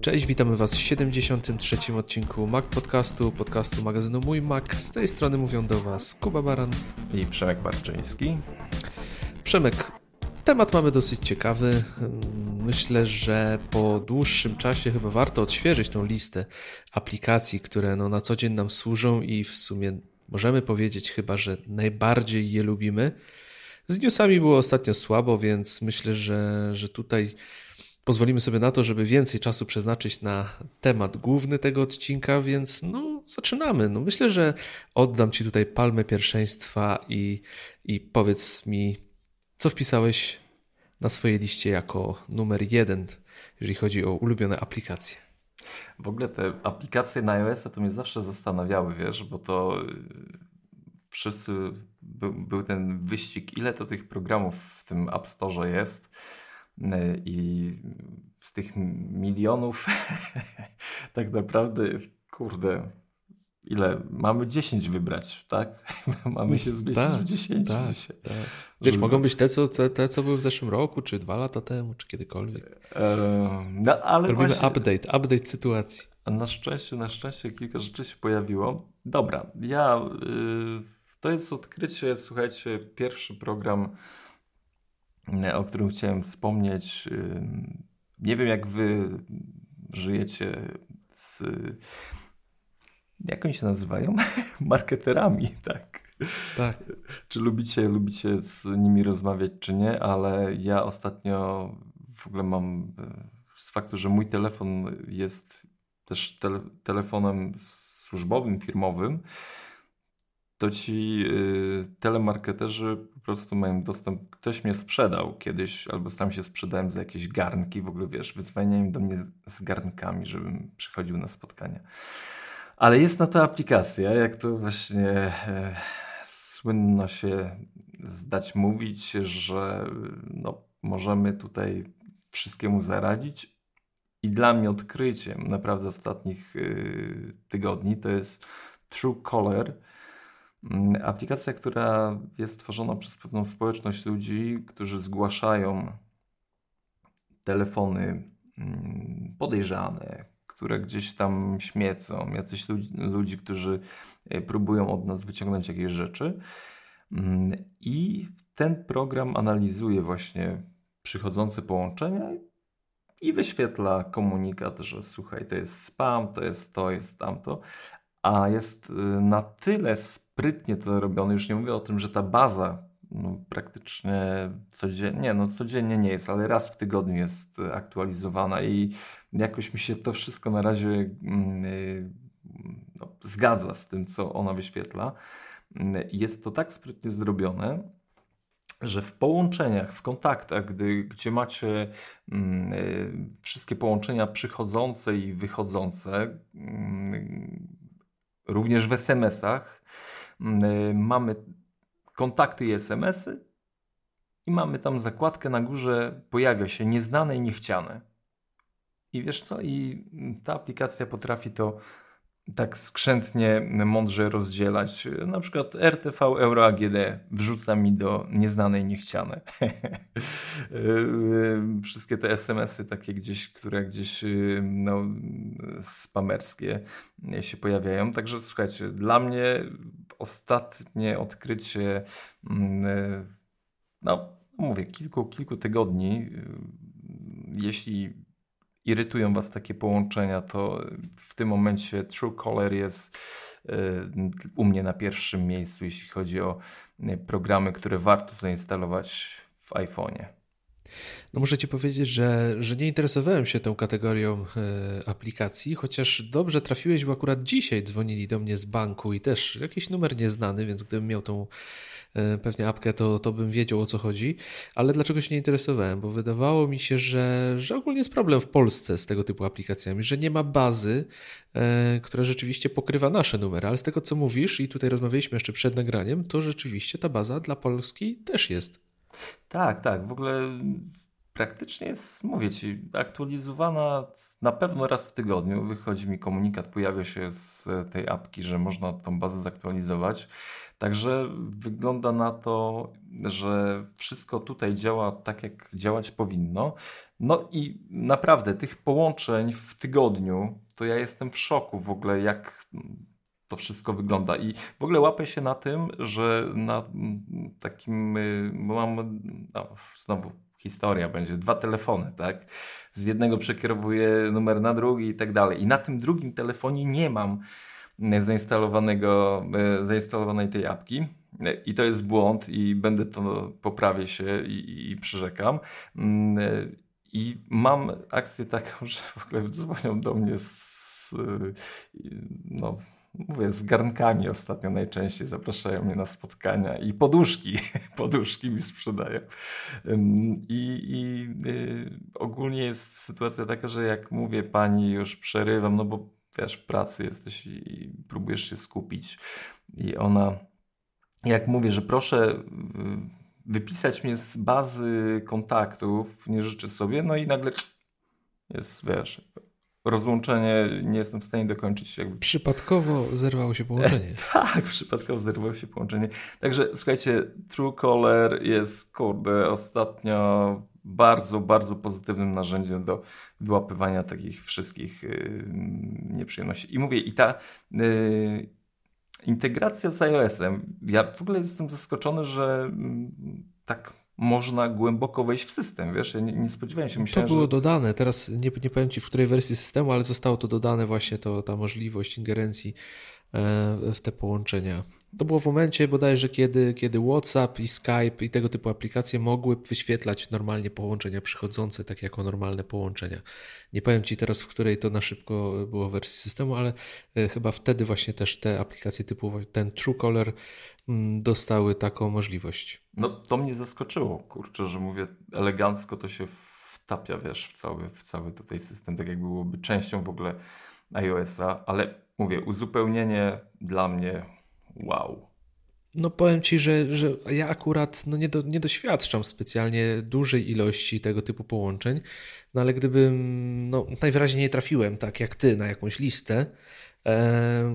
Cześć, witamy Was w 73. odcinku Mac Podcastu, podcastu magazynu Mój Mac. Z tej strony mówią do Was Kuba Baran i Przemek Barczyński. Przemek, temat mamy dosyć ciekawy. Myślę, że po dłuższym czasie chyba warto odświeżyć tą listę aplikacji, które no na co dzień nam służą i w sumie możemy powiedzieć chyba, że najbardziej je lubimy. Z newsami było ostatnio słabo, więc myślę, że, że tutaj pozwolimy sobie na to, żeby więcej czasu przeznaczyć na temat główny tego odcinka, więc no zaczynamy. No myślę, że oddam Ci tutaj palmę pierwszeństwa i, i powiedz mi, co wpisałeś na swojej liście jako numer jeden, jeżeli chodzi o ulubione aplikacje. W ogóle te aplikacje na iOS to mnie zawsze zastanawiały, wiesz, bo to y, wszyscy był, był ten wyścig, ile to tych programów w tym App Store jest i z tych milionów tak naprawdę, kurde, ile? Mamy 10 wybrać, tak? Mamy się zmieścić tak, w 10 tak, tak. Wiesz, Żeby... mogą być te co, te, te, co były w zeszłym roku, czy dwa lata temu, czy kiedykolwiek. no, ale Robimy właśnie... update, update sytuacji. A na szczęście, na szczęście kilka rzeczy się pojawiło. Dobra, ja... Y, to jest odkrycie, słuchajcie, pierwszy program o którym chciałem wspomnieć. Nie wiem, jak wy żyjecie z. Jak oni się nazywają? Marketerami, tak. Tak. Czy lubicie, lubicie z nimi rozmawiać, czy nie, ale ja ostatnio w ogóle mam z faktu, że mój telefon jest też tele, telefonem służbowym, firmowym, to ci y, telemarketerzy po prostu mają dostęp. Ktoś mnie sprzedał kiedyś, albo sam się sprzedałem za jakieś garnki, w ogóle wiesz, wyzwaniają do mnie z garnkami, żebym przychodził na spotkania. Ale jest na to aplikacja, jak to właśnie e, słynno się zdać mówić, że no, możemy tutaj wszystkiemu zaradzić. I dla mnie odkryciem naprawdę ostatnich y, tygodni to jest Caller. Mm, aplikacja, która jest tworzona przez pewną społeczność ludzi, którzy zgłaszają telefony mm, podejrzane, które gdzieś tam śmiecą, jacyś ludzi, ludzi którzy e, próbują od nas wyciągnąć jakieś rzeczy. Mm, I ten program analizuje właśnie przychodzące połączenia i wyświetla komunikat, że słuchaj, to jest spam, to jest to, jest tamto, a jest y, na tyle sprytnie to robione, już nie mówię o tym, że ta baza no, praktycznie codziennie, nie, no codziennie nie jest, ale raz w tygodniu jest aktualizowana i jakoś mi się to wszystko na razie mm, y, no, zgadza z tym, co ona wyświetla. Jest to tak sprytnie zrobione, że w połączeniach, w kontaktach, gdy, gdzie macie mm, y, wszystkie połączenia przychodzące i wychodzące, mm, również w SMS-ach. Mm, y, mamy kontakty i SMS-y i mamy tam zakładkę na górze, pojawia się nieznane i niechciane. I wiesz co? I ta aplikacja potrafi to tak skrzętnie, mądrze rozdzielać. Na przykład RTV Euro AGD wrzuca mi do nieznanej niechciane. Wszystkie te SMS-y takie gdzieś, które gdzieś no, spamerskie się pojawiają. Także słuchajcie, dla mnie ostatnie odkrycie no mówię, kilku, kilku tygodni, jeśli irytują Was takie połączenia, to w tym momencie Truecaller jest e, u mnie na pierwszym miejscu, jeśli chodzi o e, programy, które warto zainstalować w iPhone'ie. No muszę Ci powiedzieć, że, że nie interesowałem się tą kategorią e, aplikacji, chociaż dobrze trafiłeś, bo akurat dzisiaj dzwonili do mnie z banku i też jakiś numer nieznany, więc gdybym miał tą E, pewnie apkę, to, to bym wiedział o co chodzi, ale dlaczego się nie interesowałem? Bo wydawało mi się, że, że ogólnie jest problem w Polsce z tego typu aplikacjami, że nie ma bazy, e, która rzeczywiście pokrywa nasze numery, ale z tego co mówisz i tutaj rozmawialiśmy jeszcze przed nagraniem, to rzeczywiście ta baza dla Polski też jest. Tak, tak. W ogóle praktycznie jest, mówię Ci, aktualizowana na pewno raz w tygodniu. Wychodzi mi komunikat, pojawia się z tej apki, że można tą bazę zaktualizować. Także wygląda na to, że wszystko tutaj działa tak, jak działać powinno. No i naprawdę tych połączeń w tygodniu, to ja jestem w szoku w ogóle, jak to wszystko wygląda. I w ogóle łapę się na tym, że na takim, y, mam, no, znowu historia będzie, dwa telefony, tak? Z jednego przekierowuję numer na drugi i tak dalej. I na tym drugim telefonie nie mam zainstalowanego, y, zainstalowanej tej apki. I to jest błąd i będę to poprawię się i, i przyrzekam. Mm, I mam akcję taką, że w ogóle dzwonią do mnie z, no, mówię, z garnkami ostatnio najczęściej zapraszają mnie na spotkania i poduszki, poduszki mi sprzedają. I, i y, ogólnie jest sytuacja taka, że jak mówię pani już przerywam, no bo wiesz, w pracy jesteś i próbujesz się skupić i ona, jak mówię, że proszę wypisać mnie z bazy kontaktów, nie życzę sobie, no i nagle jest, wiesz, rozłączenie, nie jestem w stanie dokończyć. Jakby... Przypadkowo zerwało się połączenie. tak, przypadkowo zerwało się połączenie. Także słuchajcie, Truecaller jest, kurde, ostatnio bardzo, bardzo pozytywnym narzędziem do wyłapywania takich wszystkich yy, nieprzyjemności. I mówię, i ta yy, integracja z iOS-em, ja w ogóle jestem zaskoczony, że yy, tak można głęboko wejść w system, wiesz, ja nie, nie spodziewałem się. Myślałem, to było że... dodane, teraz nie, nie powiem Ci w której wersji systemu, ale zostało to dodane właśnie to, ta możliwość ingerencji e, w te połączenia. To było w momencie bodajże, kiedy, kiedy WhatsApp i Skype i tego typu aplikacje mogły wyświetlać normalnie połączenia przychodzące, tak jako normalne połączenia. Nie powiem Ci teraz, w której to na szybko było wersji systemu, ale e, chyba wtedy właśnie też te aplikacje typu ten Truecaller mm, dostały taką możliwość. No to mnie zaskoczyło, kurczę, że mówię, elegancko to się wtapia, wiesz, w cały, w cały tutaj system, tak jakby byłoby częścią w ogóle iOS-a, ale mówię, uzupełnienie dla mnie Wow. No powiem Ci, że, że ja akurat no nie, do, nie doświadczam specjalnie dużej ilości tego typu połączeń, no ale gdybym, no najwyraźniej nie trafiłem tak jak Ty na jakąś listę,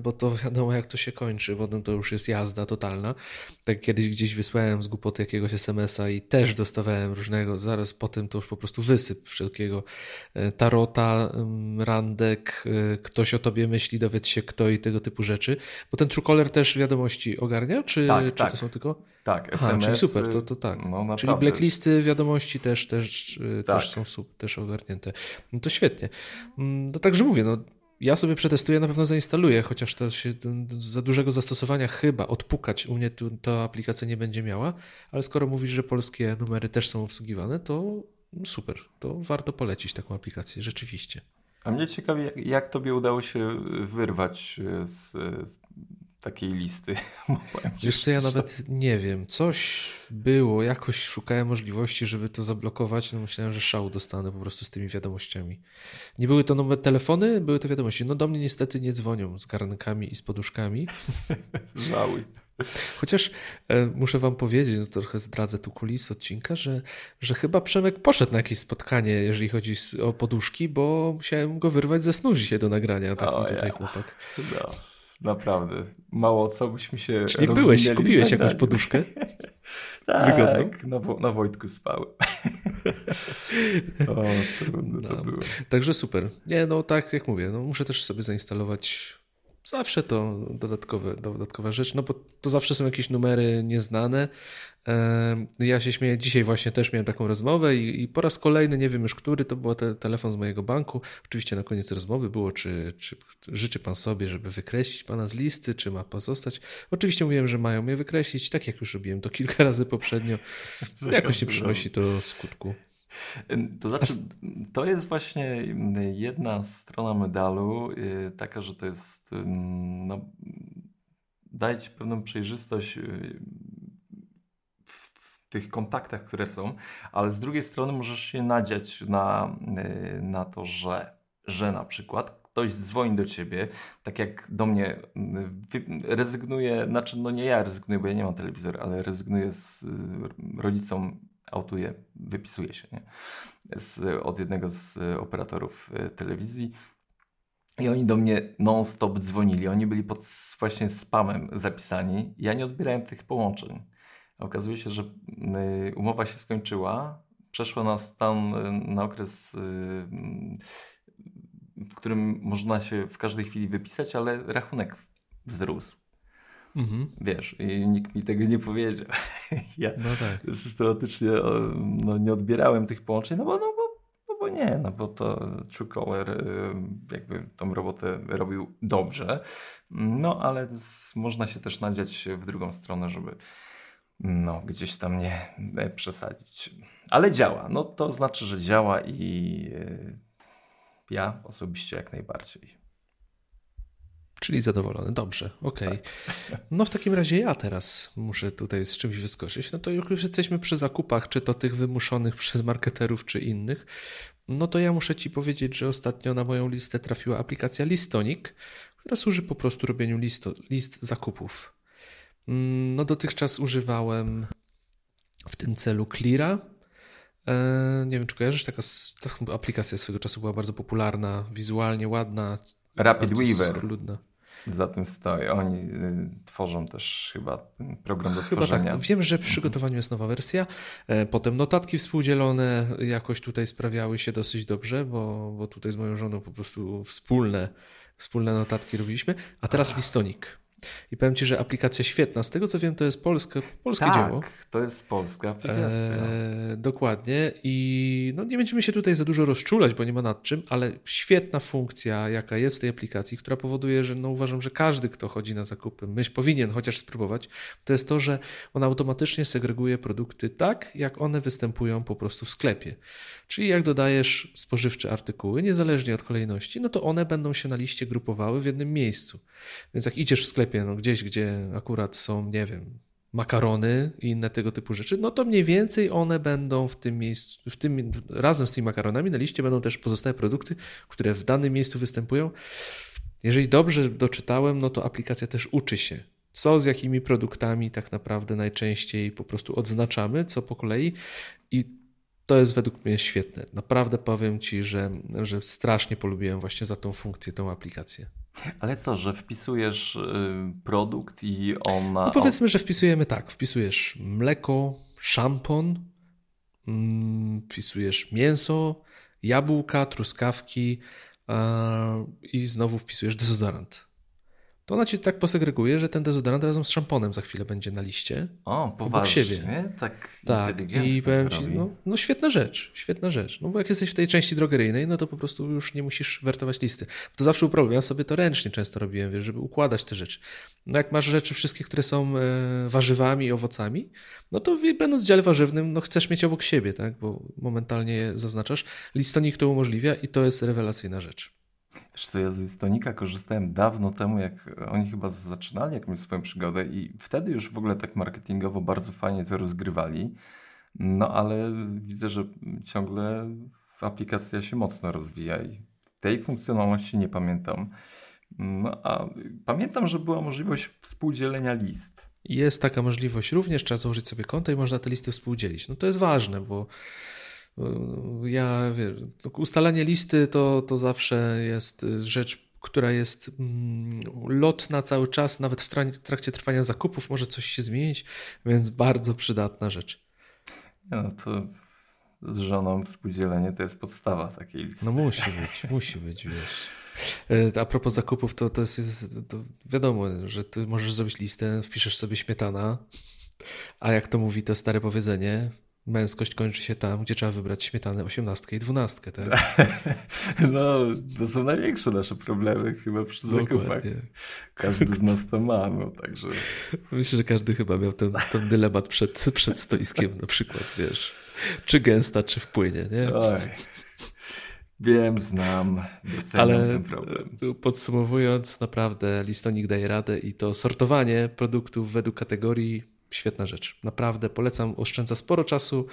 bo to wiadomo jak to się kończy, potem to już jest jazda totalna. Tak kiedyś gdzieś wysłałem z głupoty jakiegoś SMS-a i też dostawałem różnego, zaraz potem to już po prostu wysyp wszelkiego e, tarota, mm, randek, e, ktoś o tobie myśli, dowiedz się kto i tego typu rzeczy. Bo ten Truecaller też wiadomości ogarnia, czy, tak, czy tak. to są tylko... Tak, SMS. Aha, czyli super, to, to tak. No, czyli blacklisty wiadomości też, też, tak. też są sub, też ogarnięte. No to świetnie. Mm, no także mówię, no ja sobie przetestuję, na pewno zainstaluję, chociaż to się za dużego zastosowania chyba odpukać u mnie ta aplikacja nie będzie miała, ale skoro mówisz, że polskie numery też są obsługiwane, to super, to warto polecić taką aplikację, rzeczywiście. A mnie ciekawi, jak, jak tobie udało się wyrwać z takiej listy. Wiesz co, ja nawet nie wiem. Coś było, jakoś szukałem możliwości, żeby to zablokować. No myślałem, że szału dostanę po prostu z tymi wiadomościami. Nie były to nowe telefony, były to wiadomości. No do mnie niestety nie dzwonią z garnkami i z poduszkami. Żałuj. Chociaż e, muszę wam powiedzieć, no trochę zdradzę tu kulisy odcinka, że, że chyba Przemek poszedł na jakieś spotkanie, jeżeli chodzi o poduszki, bo musiałem go wyrwać ze snu dzisiaj do nagrania, taki o, tutaj chłopak. No. Naprawdę. Mało co byśmy się Czyli byłeś, kupiłeś jakąś poduszkę? tak, Wygodną? Na, na Wojtku spał. o, trudno no. to było. Także super. Nie, no tak jak mówię, no muszę też sobie zainstalować zawsze to dodatkowe, dodatkowa rzecz, no bo to zawsze są jakieś numery nieznane. Ja się śmieję, dzisiaj właśnie też miałem taką rozmowę i, i po raz kolejny, nie wiem już który, to był te, telefon z mojego banku. Oczywiście na koniec rozmowy było, czy, czy życzy pan sobie, żeby wykreślić pana z listy, czy ma pozostać. Oczywiście mówiłem, że mają mnie wykreślić, tak jak już robiłem to kilka razy poprzednio. Jakoś nie przynosi to skutku. To znaczy, to jest właśnie jedna strona medalu, y, taka, że to jest, no, daje ci pewną przejrzystość y, w tych kontaktach, które są, ale z drugiej strony możesz się nadziać na, y, na to, że, że na przykład ktoś dzwoni do ciebie, tak jak do mnie rezygnuje, znaczy no nie ja rezygnuję, bo ja nie mam telewizora, ale rezygnuję z rodzicom autuje, wypisuje się nie? Z, od jednego z operatorów e, telewizji. I oni do mnie non-stop dzwonili. Oni byli pod właśnie spamem zapisani. Ja nie odbierałem tych połączeń. Okazuje się, że y, umowa się skończyła. Przeszła na stan, na okres, w którym można się w każdej chwili wypisać, ale rachunek wzrósł. Mhm. Wiesz, i nikt mi tego nie powiedział. ja no tak. systematycznie no, nie odbierałem tych połączeń, no bo, no, bo, no bo nie, no bo to Truecaller jakby tą robotę robił dobrze, no ale z, można się też nadziać w drugą stronę, żeby no, gdzieś tam nie e, przesadzić. Ale działa. No to znaczy, że działa i e, ja osobiście jak najbardziej. Czyli zadowolony. Dobrze, okej. Okay. Tak. No w takim razie ja teraz muszę tutaj z czymś wyskoczyć. No to już jesteśmy przy zakupach, czy to tych wymuszonych przez marketerów, czy innych. No to ja muszę Ci powiedzieć, że ostatnio na moją listę trafiła aplikacja Listonic, która służy po prostu robieniu listo, list zakupów. Mm, no dotychczas używałem w tym celu Cleara. E, nie wiem, czy kojarzysz, taka, taka aplikacja swego czasu była bardzo popularna, wizualnie ładna. Rapid Weaver. Ludna. Za tym stoi. Oni y, tworzą też chyba program do chyba tak. tworzenia. Tak. Wiem, że w przygotowaniu jest nowa wersja. E, potem notatki współdzielone jakoś tutaj sprawiały się dosyć dobrze, bo, bo tutaj z moją żoną po prostu wspólne, wspólne notatki robiliśmy. A teraz listonik. I powiem Ci, że aplikacja świetna. Z tego co wiem, to jest polskie, polskie tak, dzieło. to jest polska aplikacja. E, dokładnie. I no, nie będziemy się tutaj za dużo rozczulać, bo nie ma nad czym, ale świetna funkcja, jaka jest w tej aplikacji, która powoduje, że no, uważam, że każdy, kto chodzi na zakupy, myśl powinien chociaż spróbować, to jest to, że ona automatycznie segreguje produkty tak, jak one występują po prostu w sklepie. Czyli jak dodajesz spożywcze artykuły, niezależnie od kolejności, no to one będą się na liście grupowały w jednym miejscu. Więc jak idziesz w sklepie, no gdzieś, gdzie akurat są, nie wiem, makarony i inne tego typu rzeczy, no to mniej więcej one będą w tym miejscu, w tym, razem z tymi makaronami na liście będą też pozostałe produkty, które w danym miejscu występują. Jeżeli dobrze doczytałem, no to aplikacja też uczy się, co z jakimi produktami tak naprawdę najczęściej po prostu odznaczamy, co po kolei i to jest według mnie świetne. Naprawdę powiem Ci, że, że strasznie polubiłem właśnie za tą funkcję, tą aplikację. Ale co, że wpisujesz y, produkt i on. No powiedzmy, że wpisujemy tak. Wpisujesz mleko, szampon, mm, wpisujesz mięso, jabłka, truskawki i znowu wpisujesz dezodorant to ona ci tak posegreguje, że ten dezodorant razem z szamponem za chwilę będzie na liście. O, poważnie? Siebie. Tak, tak. I powiem ci, no, no świetna rzecz, świetna rzecz. No bo jak jesteś w tej części drogeryjnej, no to po prostu już nie musisz wertować listy. To zawsze był problem. Ja sobie to ręcznie często robiłem, wiesz, żeby układać te rzeczy. No jak masz rzeczy wszystkie, które są e, warzywami i owocami, no to będąc w dziale warzywnym, no chcesz mieć obok siebie, tak, bo momentalnie je zaznaczasz. Listonik to umożliwia i to jest rewelacyjna rzecz. Wiesz co, ja z Listonika korzystałem dawno temu, jak oni chyba zaczynali jakąś swoją przygodę i wtedy już w ogóle tak marketingowo bardzo fajnie to rozgrywali. No ale widzę, że ciągle aplikacja się mocno rozwija i tej funkcjonalności nie pamiętam. No a pamiętam, że była możliwość współdzielenia list. Jest taka możliwość również, trzeba założyć sobie konto i można te listy współdzielić. No to jest ważne, bo ja wiesz, ustalanie listy to, to zawsze jest rzecz, która jest mm, lotna cały czas, nawet w trakcie trwania zakupów może coś się zmienić, więc bardzo przydatna rzecz. No to z żoną współdzielenie to jest podstawa takiej listy. No musi być, musi być, wiesz. E, a propos zakupów, to, to jest to wiadomo, że ty możesz zrobić listę, wpiszesz sobie śmietana, a jak to mówi to stare powiedzenie, męskość kończy się tam, gdzie trzeba wybrać śmietanę osiemnastkę i dwunastkę. Tak? no, to są największe nasze problemy chyba przy zakupach. Każdy z nas to ma, no także... Myślę, że każdy chyba miał ten, ten dylemat przed, przed stoiskiem na przykład, wiesz. Czy gęsta, czy wpłynie, nie? Oj. Wiem, znam, Ale ten problem. podsumowując, naprawdę listonik daje radę i to sortowanie produktów według kategorii świetna rzecz. Naprawdę polecam, oszczędza sporo czasu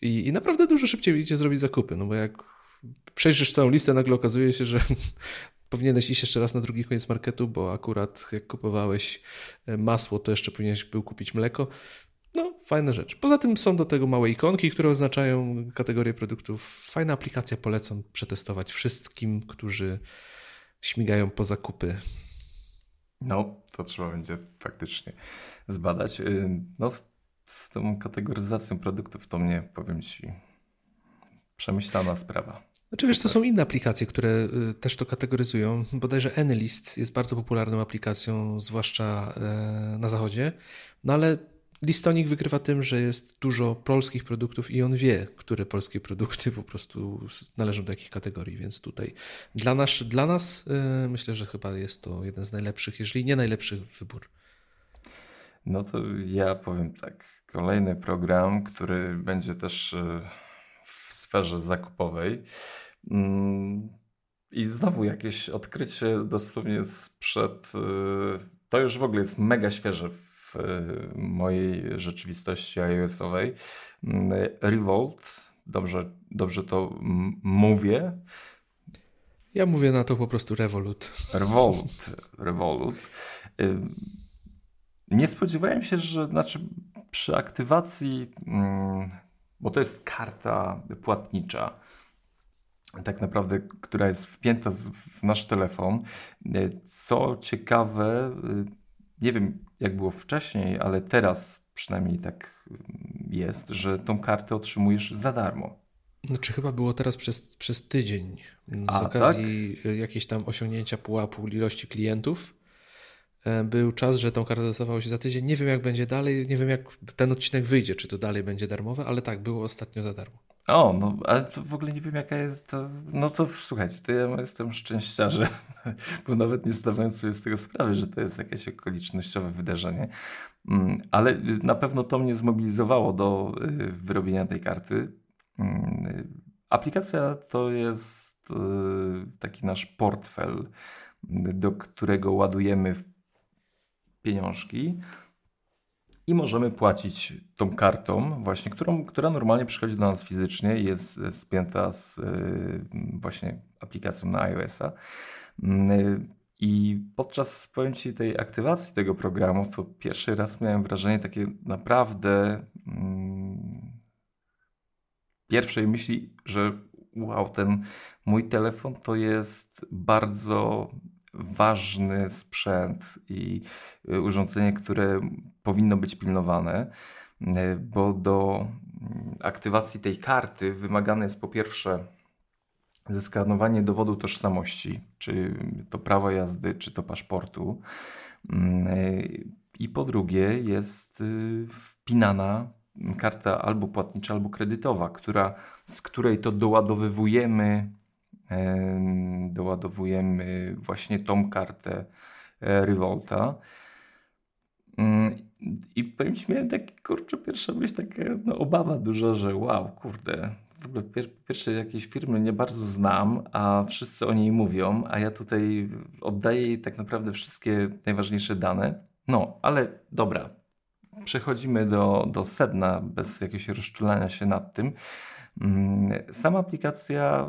i, i naprawdę dużo szybciej idzie zrobić zakupy, no bo jak przejrzysz całą listę, nagle okazuje się, że powinieneś iść jeszcze raz na drugi koniec marketu, bo akurat jak kupowałeś e, masło, to jeszcze powinieneś był kupić mleko. No, Fajna rzecz. Poza tym są do tego małe ikonki, które oznaczają kategorię produktów. Fajna aplikacja, polecam przetestować wszystkim, którzy śmigają po zakupy. No, to trzeba będzie faktycznie zbadać. Y, no, z, z tą kategoryzacją produktów to mnie, powiem Ci, przemyślana sprawa. Znaczy wiesz, to są inne aplikacje, które y, też to kategoryzują. Bodajże AnyList jest bardzo popularną aplikacją, zwłaszcza e, na zachodzie. No ale Listonik wygrywa tym, że jest dużo polskich produktów i on wie, które polskie produkty po prostu należą do jakich kategorii, więc tutaj dla nas, dla nas e, myślę, że chyba jest to jeden z najlepszych, jeżeli nie najlepszy wybór. No to ja powiem tak. Kolejny program, który będzie też e, w sferze zakupowej. Mm, I znowu jakieś odkrycie dosłownie sprzed. E, to już w ogóle jest mega świeże w mojej rzeczywistości iOS-owej. Mm, Revolt, dobrze, dobrze to mówię. Ja mówię na to po prostu Revolut. Revolt, Revolut. Nie spodziewałem się, że znaczy przy aktywacji, mm, bo to jest karta płatnicza, tak naprawdę, która jest wpięta w nasz telefon. Co ciekawe, nie wiem jak było wcześniej, ale teraz przynajmniej tak jest, że tą kartę otrzymujesz za darmo. Znaczy chyba było teraz przez, przez tydzień z A, okazji tak? jakiejś tam osiągnięcia pułapu ilości klientów. E, był czas, że tą kartę dostawało się za tydzień. Nie wiem jak będzie dalej, nie wiem jak ten odcinek wyjdzie, czy to dalej będzie darmowe, ale tak, było ostatnio za darmo. O, no ale to w ogóle nie wiem jaka jest to. No to słuchajcie, to ja jestem szczęściarzem, bo nawet nie zdawałem sobie z tego sprawy, że to jest jakieś okolicznościowe wydarzenie. Mm, ale na pewno to mnie zmobilizowało do y, wyrobienia tej karty. Mm, aplikacja to jest y, taki nasz portfel, do którego ładujemy pieniążki i możemy płacić tą kartą, właśnie, którą, która normalnie przychodzi do nas fizycznie jest spięta z y, właśnie aplikacją na iOS-a. Y, I podczas powiem Ci, tej aktywacji tego programu, to pierwszy raz miałem wrażenie takie naprawdę mm, pierwszej myśli, że wow, ten mój telefon to jest bardzo ważny sprzęt i y, urządzenie, które powinno być pilnowane, y, bo do mm, aktywacji tej karty wymagane jest po pierwsze zeskanowanie dowodu tożsamości, czy to prawa jazdy, czy to paszportu. Mm, y, I po drugie jest wpinana karta albo płatnicza, albo kredytowa, która, z której to doładowywujemy doładowujemy właśnie tą kartę e, Revolta. Mm, I powiem Ci, miałem taki, kurczę, pierwsza myśl, taka no, obawa duża, że wow, kurde, w ogóle pier pierwsze jakieś firmy nie bardzo znam, a wszyscy o niej mówią, a ja tutaj oddaję jej tak naprawdę wszystkie najważniejsze dane. No, ale dobra, przechodzimy do, do sedna bez jakiegoś rozczulania się nad tym. Mm, sama aplikacja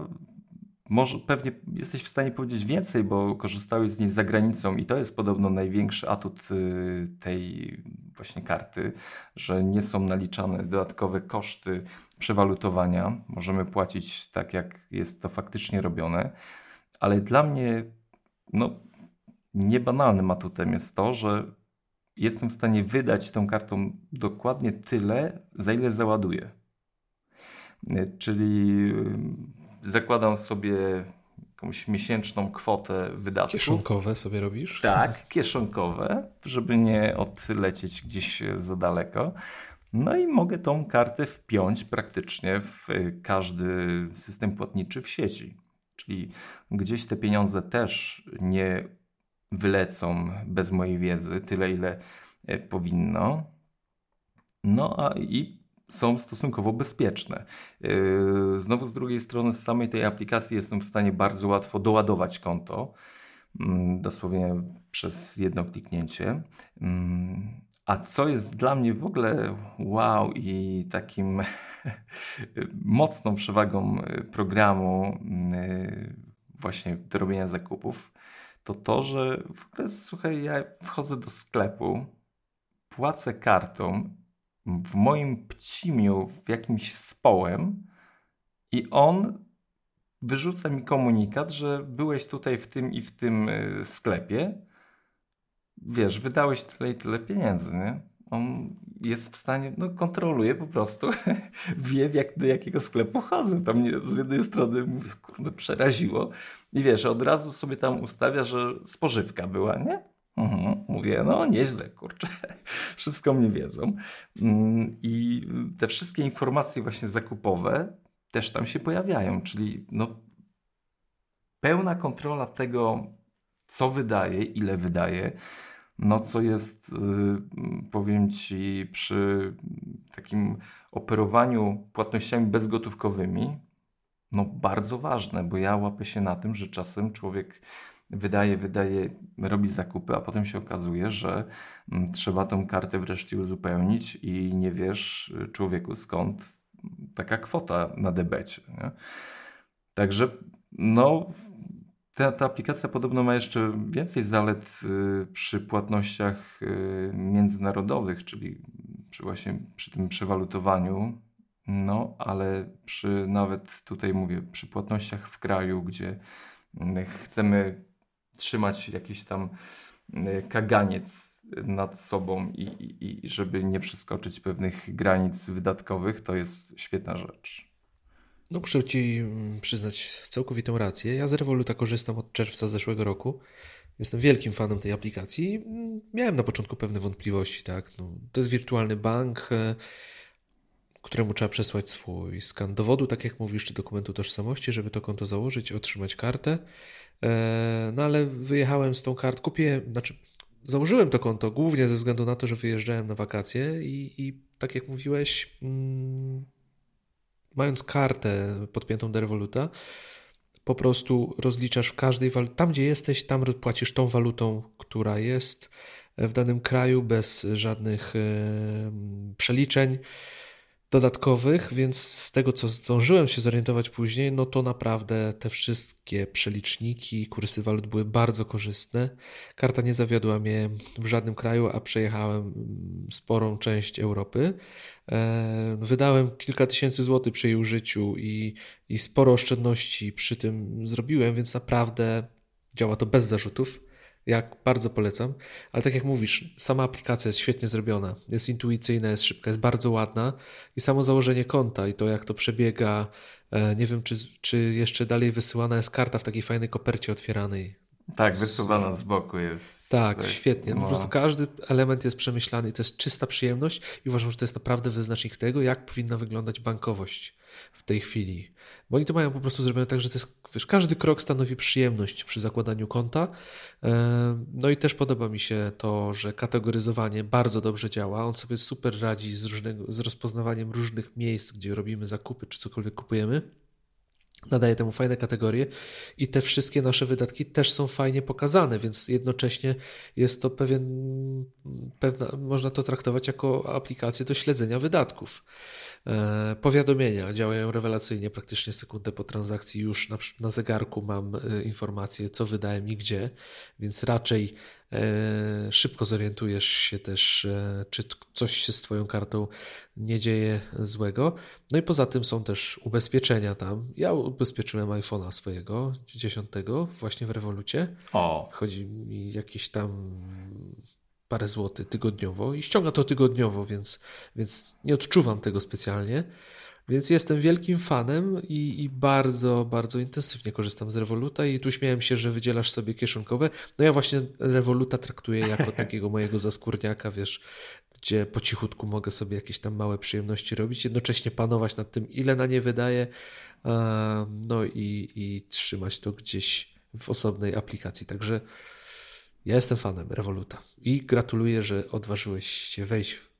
może pewnie jesteś w stanie powiedzieć więcej, bo korzystałeś z niej za granicą i to jest podobno największy atut y, tej właśnie karty, że nie są naliczane dodatkowe koszty przewalutowania. Możemy płacić tak, jak jest to faktycznie robione, ale dla mnie no, niebanalnym atutem jest to, że jestem w stanie wydać tą kartą dokładnie tyle, za ile załaduję. Y, czyli zakładam sobie jakąś miesięczną kwotę wydatków. Kieszonkowe sobie robisz? Tak, kieszonkowe, żeby nie odlecieć gdzieś za daleko. No i mogę tą kartę wpiąć praktycznie w każdy system płatniczy w sieci. Czyli gdzieś te pieniądze też nie wylecą bez mojej wiedzy, tyle ile powinno. No a i są stosunkowo bezpieczne. Yy, znowu z drugiej strony z samej tej aplikacji jestem w stanie bardzo łatwo doładować konto, mm, dosłownie przez jedno kliknięcie. Mm, a co jest dla mnie w ogóle wow i takim mocną przewagą y, programu y, właśnie do robienia zakupów, to to, że w ogóle słuchaj, ja wchodzę do sklepu, płacę kartą w moim pcimiu w jakimś społem i on wyrzuca mi komunikat, że byłeś tutaj w tym i w tym y, sklepie. Wiesz, wydałeś tyle i tyle pieniędzy, nie? On jest w stanie, no kontroluje po prostu, wie jak, do jakiego sklepu chodzę. Tam mnie z jednej strony mówię, kurde, przeraziło. I wiesz, od razu sobie tam ustawia, że spożywka była, nie? Mhm. Mówię, no nieźle, kurczę, wszystko mnie wiedzą. Mm, I te wszystkie informacje właśnie zakupowe też tam się pojawiają, czyli no, pełna kontrola tego, co wydaje, ile wydaje, no co jest, yy, powiem Ci, przy takim operowaniu płatnościami bezgotówkowymi, no bardzo ważne, bo ja łapię się na tym, że czasem człowiek wydaje, wydaje, robi zakupy, a potem się okazuje, że mm, trzeba tą kartę wreszcie uzupełnić i nie wiesz, człowieku, skąd taka kwota na debecie. Nie? Także no, ta, ta aplikacja podobno ma jeszcze więcej zalet y, przy płatnościach y, międzynarodowych, czyli przy właśnie przy tym przewalutowaniu. No, ale przy nawet tutaj mówię, przy płatnościach w kraju, gdzie y, chcemy trzymać jakiś tam kaganiec nad sobą i, i, i żeby nie przeskoczyć pewnych granic wydatkowych, to jest świetna rzecz. No muszę Ci mm, przyznać całkowitą rację. Ja z Revoluta korzystam od czerwca zeszłego roku. Jestem wielkim fanem tej aplikacji. Mm, miałem na początku pewne wątpliwości. Tak? No, to jest wirtualny bank, e, któremu trzeba przesłać swój skan dowodu, tak jak mówisz, czy dokumentu tożsamości, żeby to konto założyć, otrzymać kartę. E, no ale wyjechałem z tą kartą, kupię, znaczy założyłem to konto głównie ze względu na to, że wyjeżdżałem na wakacje i, i tak jak mówiłeś, mm, mając kartę podpiętą do Revoluta, po prostu rozliczasz w każdej walucie, tam gdzie jesteś, tam płacisz tą walutą, która jest w danym kraju bez żadnych przeliczeń dodatkowych, więc z tego, co zdążyłem się zorientować później, no to naprawdę te wszystkie przeliczniki, kursy walut były bardzo korzystne. Karta nie zawiodła mnie w żadnym kraju, a przejechałem sporą część Europy. E, wydałem kilka tysięcy złotych przy jej użyciu i, i sporo oszczędności przy tym zrobiłem, więc naprawdę działa to bez zarzutów. Jak bardzo polecam, ale tak jak mówisz, sama aplikacja jest świetnie zrobiona, jest intuicyjna, jest szybka, jest bardzo ładna i samo założenie konta i to jak to przebiega, e, nie wiem czy, czy jeszcze dalej wysyłana jest karta w takiej fajnej kopercie otwieranej. Tak, wysuwana z boku jest. Tak, tak świetnie. No. Po prostu każdy element jest przemyślany i to jest czysta przyjemność i uważam, że to jest naprawdę wyznacznik tego, jak powinna wyglądać bankowość w tej chwili. Bo oni to mają po prostu zrobione tak, że to jest, wiesz, każdy krok stanowi przyjemność przy zakładaniu konta. No i też podoba mi się to, że kategoryzowanie bardzo dobrze działa. On sobie super radzi z, różnego, z rozpoznawaniem różnych miejsc, gdzie robimy zakupy czy cokolwiek kupujemy nadaje temu fajne kategorie i te wszystkie nasze wydatki też są fajnie pokazane, więc jednocześnie jest to pewien, pewna, można to traktować jako aplikację do śledzenia wydatków. E, powiadomienia działają rewelacyjnie, praktycznie sekundę po transakcji już na, na zegarku mam e, informację, co wydałem i gdzie, więc raczej e, szybko zorientujesz się też, czy coś się z Twoją kartą nie dzieje złego. No i poza tym są też ubezpieczenia tam. Ja ubezpieczyłem iPhone'a swojego, 10, właśnie w rewolucie. O. Chodzi mi jakieś tam parę złotych tygodniowo i ściąga to tygodniowo, więc, więc nie odczuwam tego specjalnie. Więc jestem wielkim fanem i, i, bardzo, bardzo intensywnie korzystam z Revoluta i tu śmiałem się, że wydzielasz sobie kieszonkowe. No ja właśnie Revoluta traktuję jako takiego mojego zaskórniaka, wiesz, gdzie po cichutku mogę sobie jakieś tam małe przyjemności robić, jednocześnie panować nad tym, ile na nie wydaję, no i, i trzymać to gdzieś w osobnej aplikacji. Także ja jestem fanem Revoluta i gratuluję, że odważyłeś się wejść w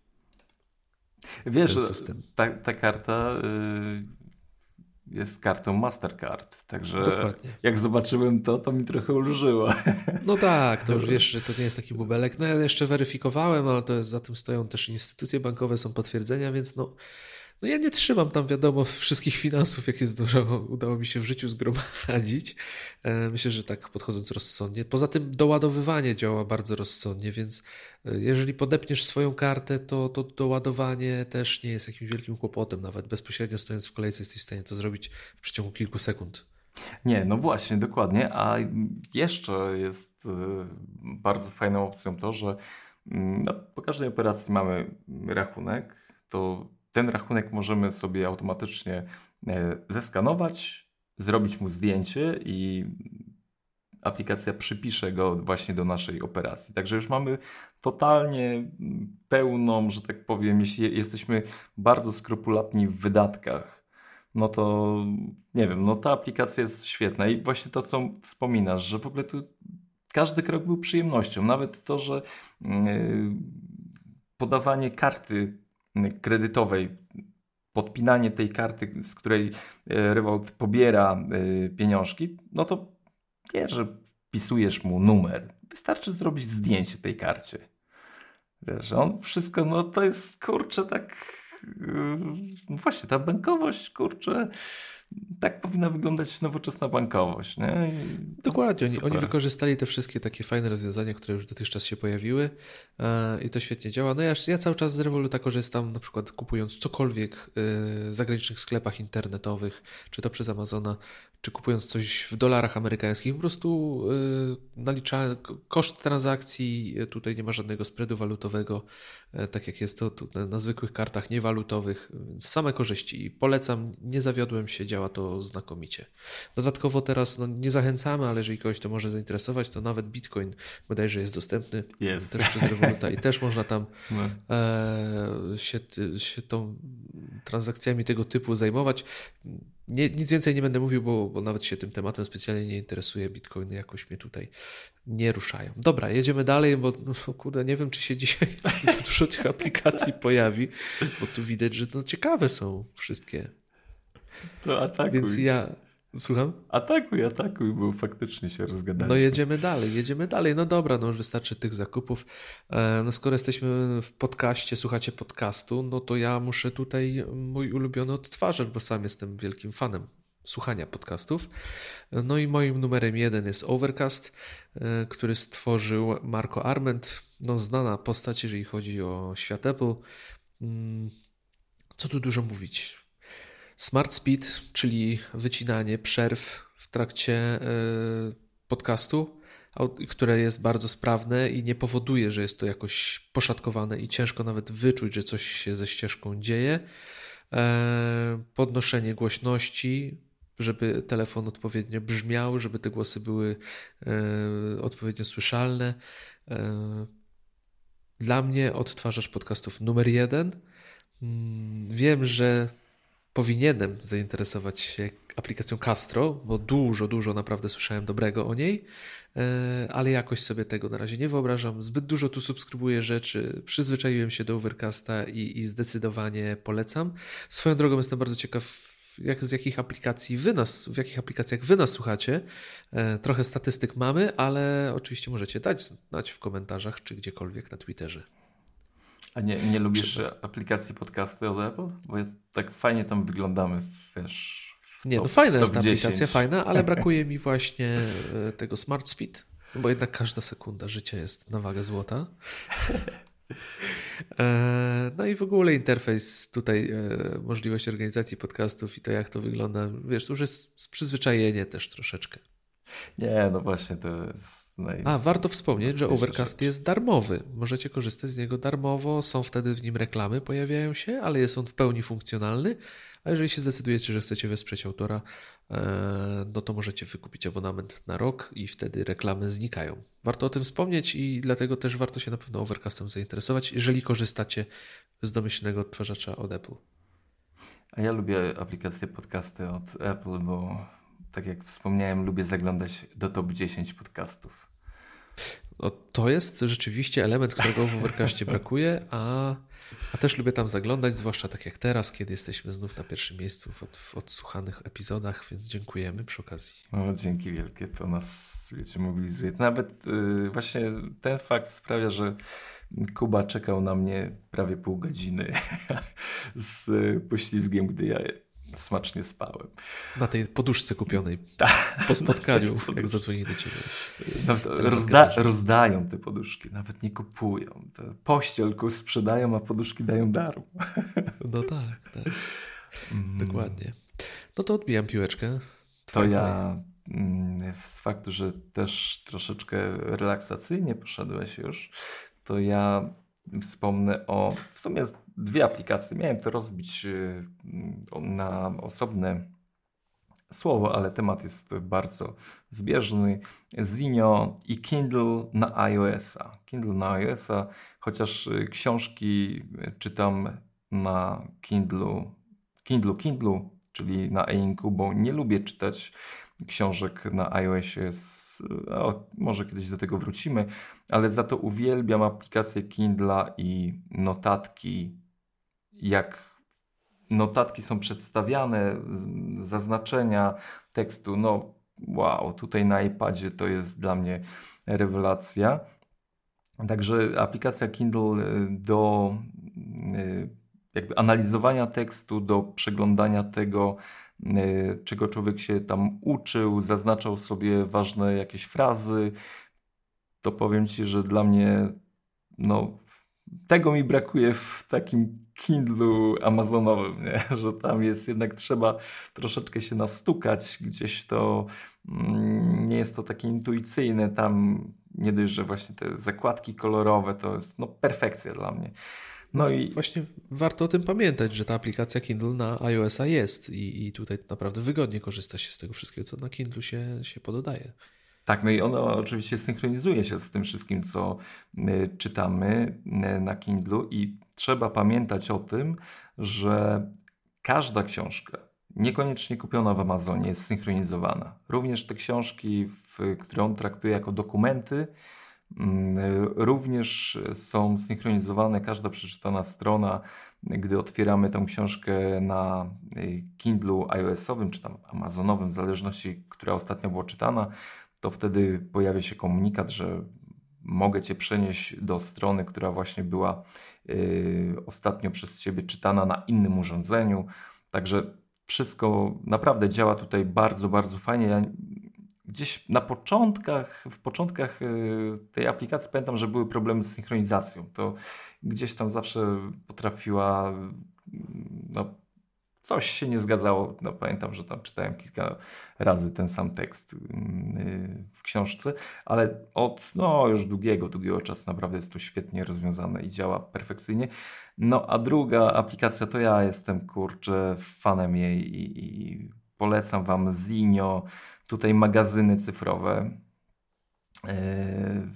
Wiesz, ten system. Ta, ta karta y, jest kartą Mastercard, także Dokładnie. jak zobaczyłem to, to mi trochę ulżyło. No tak, to już wiesz, że to nie jest taki bubelek. No ja jeszcze weryfikowałem, ale to jest, za tym stoją też instytucje bankowe, są potwierdzenia, więc no No ja nie trzymam tam, wiadomo, wszystkich finansów, jakie zdążało, udało mi się w życiu zgromadzić. E, myślę, że tak podchodząc rozsądnie. Poza tym doładowywanie działa bardzo rozsądnie, więc e, jeżeli podepniesz swoją kartę, to, to doładowanie też nie jest jakimś wielkim kłopotem. Nawet bezpośrednio stojąc w kolejce jesteś w stanie to zrobić w przeciągu kilku sekund. Nie, no właśnie, dokładnie. A jeszcze jest e, bardzo fajną opcją to, że mm, no, po każdej operacji mamy rachunek, to ten rachunek możemy sobie automatycznie e, zeskanować, zrobić mu zdjęcie i aplikacja przypisze go właśnie do naszej operacji. Także już mamy totalnie pełną, że tak powiem, jeśli jesteśmy bardzo skrupulatni w wydatkach, no to nie wiem, no ta aplikacja jest świetna i właśnie to, co wspominasz, że w ogóle tu każdy krok był przyjemnością. Nawet to, że yy, podawanie karty kredytowej, podpinanie tej karty, z której e, Revolt pobiera e, pieniążki, no to nie, że wpisujesz mu numer. Wystarczy zrobić zdjęcie tej karcie. Wiesz, on wszystko, no to jest kurczę tak. No właśnie, ta bankowość, kurczę, tak powinna wyglądać nowoczesna bankowość. Nie? Dokładnie, oni, oni, wykorzystali te wszystkie takie fajne rozwiązania, które już dotychczas się pojawiły e, i to świetnie działa. No ja, ja cały czas z Revoluta korzystam, na przykład kupując cokolwiek e, w zagranicznych sklepach internetowych, czy to przez Amazona, czy kupując coś w dolarach amerykańskich, po prostu e, nalicza koszt transakcji, tutaj nie ma żadnego spreadu walutowego, tak jak jest to na zwykłych kartach niewalutowych, więc same korzyści. Polecam, nie zawiodłem się, działa to znakomicie. Dodatkowo teraz no, nie zachęcamy, ale jeżeli kogoś to może zainteresować, to nawet Bitcoin bodajże jest dostępny yes. też przez Revoluta i też można tam no. e, się, się tą transakcjami tego typu zajmować. Nie, nic więcej nie będę mówił, bo, bo nawet się tym tematem specjalnie nie interesuje. Bitcoiny jakoś mnie tutaj nie ruszają. Dobra, jedziemy dalej, bo no, kurde, nie wiem, czy się dzisiaj za dużo tych aplikacji pojawi, bo tu widać, że to ciekawe są wszystkie. To atakuj. Więc ja. Słucham? Atakuj, atakuj, bo faktycznie się rozgadaliśmy. No jedziemy dalej, jedziemy dalej. No dobra, no już wystarczy tych zakupów. E, no skoro jesteśmy w podcaście, słuchacie podcastu, no to ja muszę tutaj mój ulubiony odtwarzacz, bo sam jestem wielkim fanem słuchania podcastów. No i moim numerem jeden jest Overcast, e, który stworzył Marco Arment, no znana postać, jeżeli chodzi o świat Apple. Mm, co tu dużo mówić? Smart Speed, czyli wycinanie przerw w trakcie e, podcastu, które jest bardzo sprawne i nie powoduje, że jest to jakoś poszatkowane i ciężko nawet wyczuć, że coś się ze ścieżką dzieje. E, podnoszenie głośności, żeby telefon odpowiednio brzmiał, żeby te głosy były e, odpowiednio słyszalne. Dla mnie odtwarzacz podcastów numer jeden. Mm, wiem, że powinienem zainteresować się aplikacją Castro, bo dużo, dużo naprawdę słyszałem dobrego o niej, e, ale jakoś sobie tego na razie nie wyobrażam. Zbyt dużo tu subskrybuję rzeczy, przyzwyczaiłem się do Overcasta i, i zdecydowanie polecam. Swoją drogą jestem bardzo ciekaw, jak, z jakich aplikacji wy nas, w jakich aplikacjach wy nas słuchacie. E, trochę statystyk mamy, ale oczywiście możecie dać znać w komentarzach czy gdziekolwiek na Twitterze. A nie, nie lubisz aplikacji podcasty od Apple? Bo tak fajnie tam wyglądamy, wiesz. Nie, no fajna jest ta aplikacja, fajna, ale brakuje mi właśnie e, tego Smart Speed, bo jednak każda sekunda życia jest na wagę złota. E, no i w ogóle interfejs tutaj, e, możliwość organizacji podcastów i to jak to wygląda, wiesz, to już jest przyzwyczajenie też troszeczkę. Nie, no właśnie to jest a, warto wspomnieć, że Overcast jest darmowy. Możecie korzystać z niego darmowo, są wtedy w nim reklamy, pojawiają się, ale jest on w pełni funkcjonalny. A jeżeli się zdecydujecie, że chcecie wesprzeć autora, e, no to możecie wykupić abonament na rok i wtedy reklamy znikają. Warto o tym wspomnieć i dlatego też warto się na pewno Overcastem zainteresować, jeżeli korzystacie z domyślnego odtwarzacza od Apple. A ja lubię aplikację podcasty od Apple, bo tak jak wspomniałem, lubię zaglądać do top 10 podcastów. No, to jest rzeczywiście element, którego w Overcastie brakuje, a, a też lubię tam zaglądać, zwłaszcza tak jak teraz, kiedy jesteśmy znów na pierwszym miejscu w, od, w odsłuchanych epizodach, więc dziękujemy przy okazji. No, dzięki wielkie, to nas wiecie, mobilizuje. Nawet yy, właśnie ten fakt sprawia, że Kuba czekał na mnie prawie pół godziny z poślizgiem, gdy ja smacznie spałem. Na tej poduszce kupionej tak. po spotkaniu, jak zadzwonili do ciebie. rozda rozdają te poduszki, nawet nie kupują. To pościel sprzedają, a poduszki dają daru. No tak, tak. Mm. Dokładnie. No to odbijam piłeczkę. To ja mm, z faktu, że też troszeczkę relaksacyjnie poszedłeś już, to ja wspomnę o w sumie dwie aplikacje. Miałem to rozbić y, na osobne słowo, ale temat jest bardzo zbieżny. Zinio i Kindle na iOS-a. Kindle na iOS-a, chociaż y, książki czytam na Kindlu, Kindlu, Kindlu, czyli na e-inku, bo nie lubię czytać książek na iOSie. O, może kiedyś do tego wrócimy, ale za to uwielbiam aplikację Kindla i notatki. Jak notatki są przedstawiane, zaznaczenia tekstu, no wow, tutaj na iPadzie to jest dla mnie rewelacja. Także aplikacja Kindle y, do y, jakby analizowania tekstu, do przeglądania tego, E, czego człowiek się tam uczył, zaznaczał sobie ważne jakieś frazy, to powiem Ci, że dla mnie no, tego mi brakuje w takim Kindlu amazonowym, nie? że tam jest jednak trzeba troszeczkę się nastukać, gdzieś to mm, nie jest to takie intuicyjne, tam nie dość, że właśnie te zakładki kolorowe to jest no, perfekcja dla mnie. No i właśnie warto o tym pamiętać, że ta aplikacja Kindle na iOS-a jest i, i tutaj naprawdę wygodnie korzysta się z tego wszystkiego, co na Kindle się, się pododaje. Tak, no i ono oczywiście synchronizuje się z tym wszystkim, co y, czytamy y, na Kindle i trzeba pamiętać o tym, że każda książka, niekoniecznie kupiona w Amazonie, jest synchronizowana. Również te książki, które on traktuje jako dokumenty, Mm, również są synchronizowane każda przeczytana strona. Gdy otwieramy tę książkę na y, Kindlu iOS-owym czy tam Amazonowym, w zależności, która ostatnio była czytana, to wtedy pojawia się komunikat, że mogę Cię przenieść do strony, która właśnie była y, ostatnio przez Ciebie czytana na innym urządzeniu. Także wszystko naprawdę działa tutaj bardzo, bardzo fajnie. Ja gdzieś na początkach, w początkach y, tej aplikacji pamiętam, że były problemy z synchronizacją. To gdzieś tam zawsze potrafiła, no, coś się nie zgadzało. No, pamiętam, że tam czytałem kilka razy ten sam tekst y, w książce, ale od no, już długiego, długiego czasu naprawdę jest to świetnie rozwiązane i działa perfekcyjnie. No a druga aplikacja to ja jestem kurczę fanem jej i, i polecam Wam Zinio tutaj magazyny cyfrowe. E,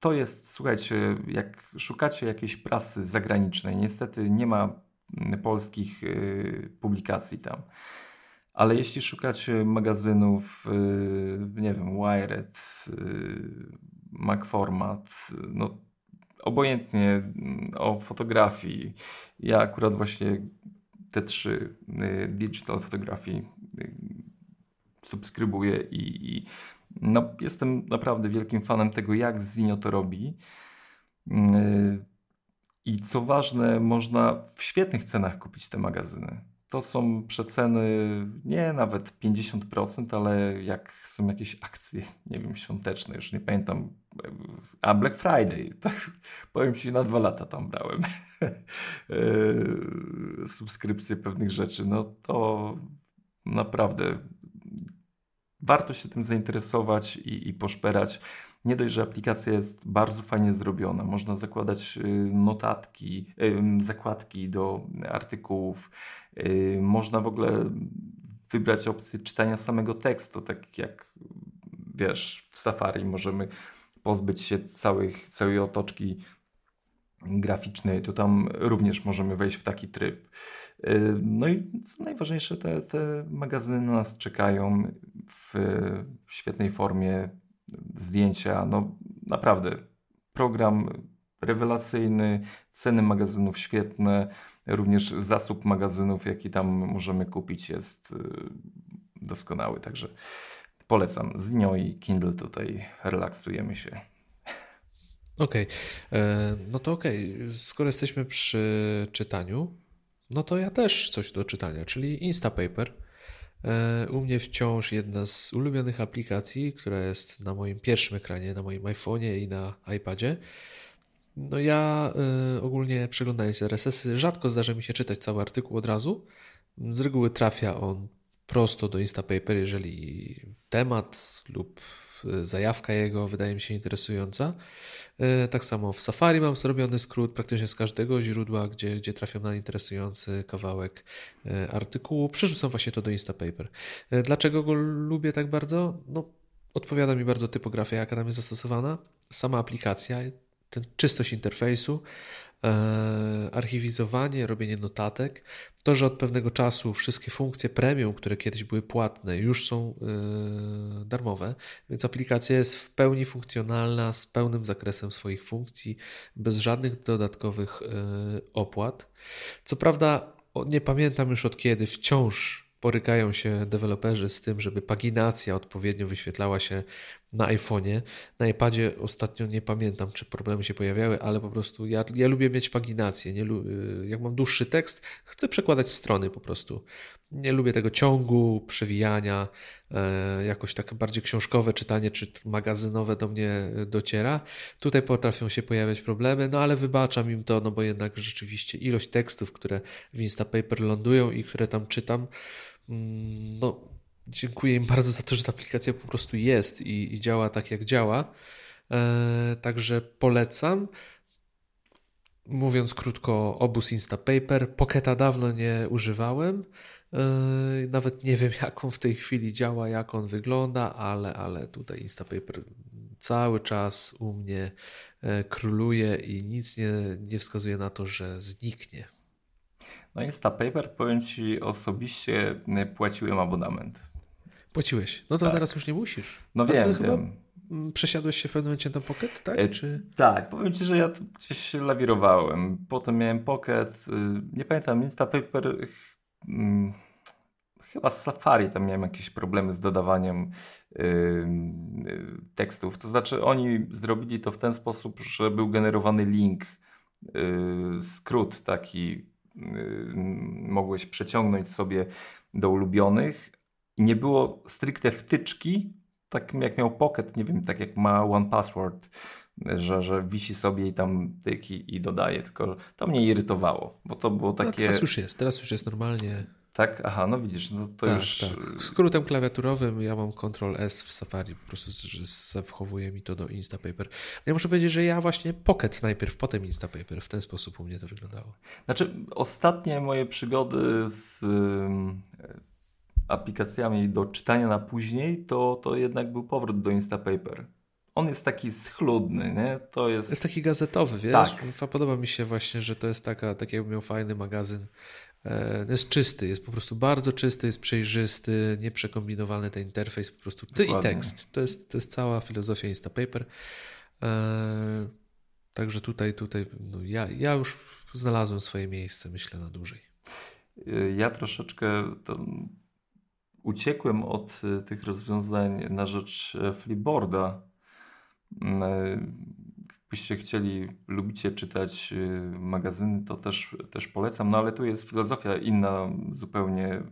to jest, słuchajcie, jak szukacie jakiejś prasy zagranicznej, niestety nie ma polskich e, publikacji tam. Ale jeśli szukacie magazynów, e, nie wiem, Wired, MacFormat, no obojętnie o fotografii. Ja akurat właśnie te trzy digital fotografii subskrybuję i, i no, jestem naprawdę wielkim fanem tego, jak Zinio to robi. I co ważne, można w świetnych cenach kupić te magazyny. To są przeceny nie nawet 50%, ale jak są jakieś akcje, nie wiem, świąteczne, już nie pamiętam, a Black Friday, to powiem Ci, na dwa lata tam brałem yy, subskrypcję pewnych rzeczy, no to naprawdę warto się tym zainteresować i, i poszperać. Nie dość, że aplikacja jest bardzo fajnie zrobiona. Można zakładać y, notatki, zakładki do artykułów. Y, można w ogóle wybrać opcję czytania samego tekstu, tak jak wiesz, w Safari możemy pozbyć się całych, całej otoczki graficznej, to tam również możemy wejść w taki tryb. Y, no i co najważniejsze, te, te magazyny na nas czekają w świetnej formie, zdjęcia. No naprawdę, program rewelacyjny, ceny magazynów świetne, również zasób magazynów, jaki tam możemy kupić, jest y, doskonały. Także polecam. Z nią i Kindle tutaj relaksujemy się. Okej, okay. no to okej. Okay. Skoro jesteśmy przy czytaniu, no to ja też coś do czytania, czyli Instapaper. E, u mnie wciąż jedna z ulubionych aplikacji, która jest na moim pierwszym ekranie, na moim iPhone'ie i na iPadzie. No ja y, ogólnie przeglądając RSS-y, rzadko zdarza mi się czytać cały artykuł od razu. Z reguły trafia on prosto do Instapaper, jeżeli temat lub zajawka jego wydaje mi się interesująca. E, tak samo w Safari mam zrobiony skrót praktycznie z każdego źródła, gdzie, gdzie trafiam na interesujący kawałek e, artykułu. Przerzucam właśnie to do Instapaper. Dlaczego go lubię tak bardzo? No, odpowiada mi bardzo typografia, jaka tam jest zastosowana. Sama aplikacja, ten czystość interfejsu, archiwizowanie, robienie notatek, to, że od pewnego czasu wszystkie funkcje premium, które kiedyś były płatne, już są e, darmowe, więc aplikacja jest w pełni funkcjonalna, z pełnym zakresem swoich funkcji, bez żadnych dodatkowych e, opłat. Co prawda, nie pamiętam już od kiedy, wciąż borykają się deweloperzy z tym, żeby paginacja odpowiednio wyświetlała się na iPhone'ie. Na iPadzie ostatnio nie pamiętam, czy problemy się pojawiały, ale po prostu ja, ja lubię mieć paginację. Nie, y, jak mam dłuższy tekst, chcę przekładać strony po prostu. Nie lubię tego ciągu, przewijania, e, jakoś tak bardziej książkowe czytanie czy magazynowe do mnie dociera. Tutaj potrafią się pojawiać problemy, no ale wybaczam im to, no bo jednak rzeczywiście ilość tekstów, które w Instapaper lądują i które tam czytam, mm, no dziękuję im bardzo za to, że ta aplikacja po prostu jest i, i działa tak, jak działa. E, także polecam. Mówiąc krótko, obóz Instapaper. Pocketa dawno nie używałem. E, nawet nie wiem, jak on w tej chwili działa, jak on wygląda, ale, ale tutaj Instapaper cały czas u mnie e, króluje i nic nie, nie wskazuje na to, że zniknie. No Instapaper, powiem Ci, osobiście płaciłem abonament. Płaciłeś. No to tak. teraz już nie musisz. No A wiem, wiem. Przesiadłeś się w pewnym momencie na Pocket, tak? E, Czy... Tak, powiem Ci, że ja gdzieś lawirowałem. Potem miałem Pocket, y, nie pamiętam, Instapaper, hmm, chyba z Safari tam miałem jakieś problemy z dodawaniem y, y, tekstów. To znaczy oni zrobili to w ten sposób, że był generowany link, skrót taki, mogłeś przeciągnąć sobie do ulubionych, i nie było stricte wtyczki, tak jak miał Pocket, nie wiem, tak jak ma One Password, że, że wisi sobie i tam tyki i dodaje, tylko to mnie irytowało, bo to było no, takie... No, teraz już jest, teraz już jest normalnie. Tak? Aha, no widzisz, no to tak, już... Tak. Skrótem klawiaturowym ja mam Ctrl S w Safari, po prostu że zawchowuje mi to do Instapaper. Ja muszę powiedzieć, że ja właśnie Pocket najpierw, potem Instapaper, w ten sposób u mnie to wyglądało. Znaczy, ostatnie moje przygody z aplikacjami do czytania na później, to, to jednak był powrót do Instapaper. On jest taki schludny, nie? To jest... jest taki gazetowy, wiesz? Tak. Podoba mi się właśnie, że to jest taka, tak jakby miał fajny magazyn. E, jest czysty, jest po prostu bardzo czysty, jest przejrzysty, nieprzekombinowany ten interfejs, po prostu ty Dokładnie. i tekst. To jest, to jest cała filozofia Instapaper. E, także tutaj, tutaj no ja, ja już znalazłem swoje miejsce, myślę, na dłużej. Ja troszeczkę to uciekłem od y, tych rozwiązań na rzecz e, Flipboarda. Mm, e, jakbyście chcieli, lubicie czytać y, magazyny, to też, też polecam. No ale tu jest filozofia inna zupełnie,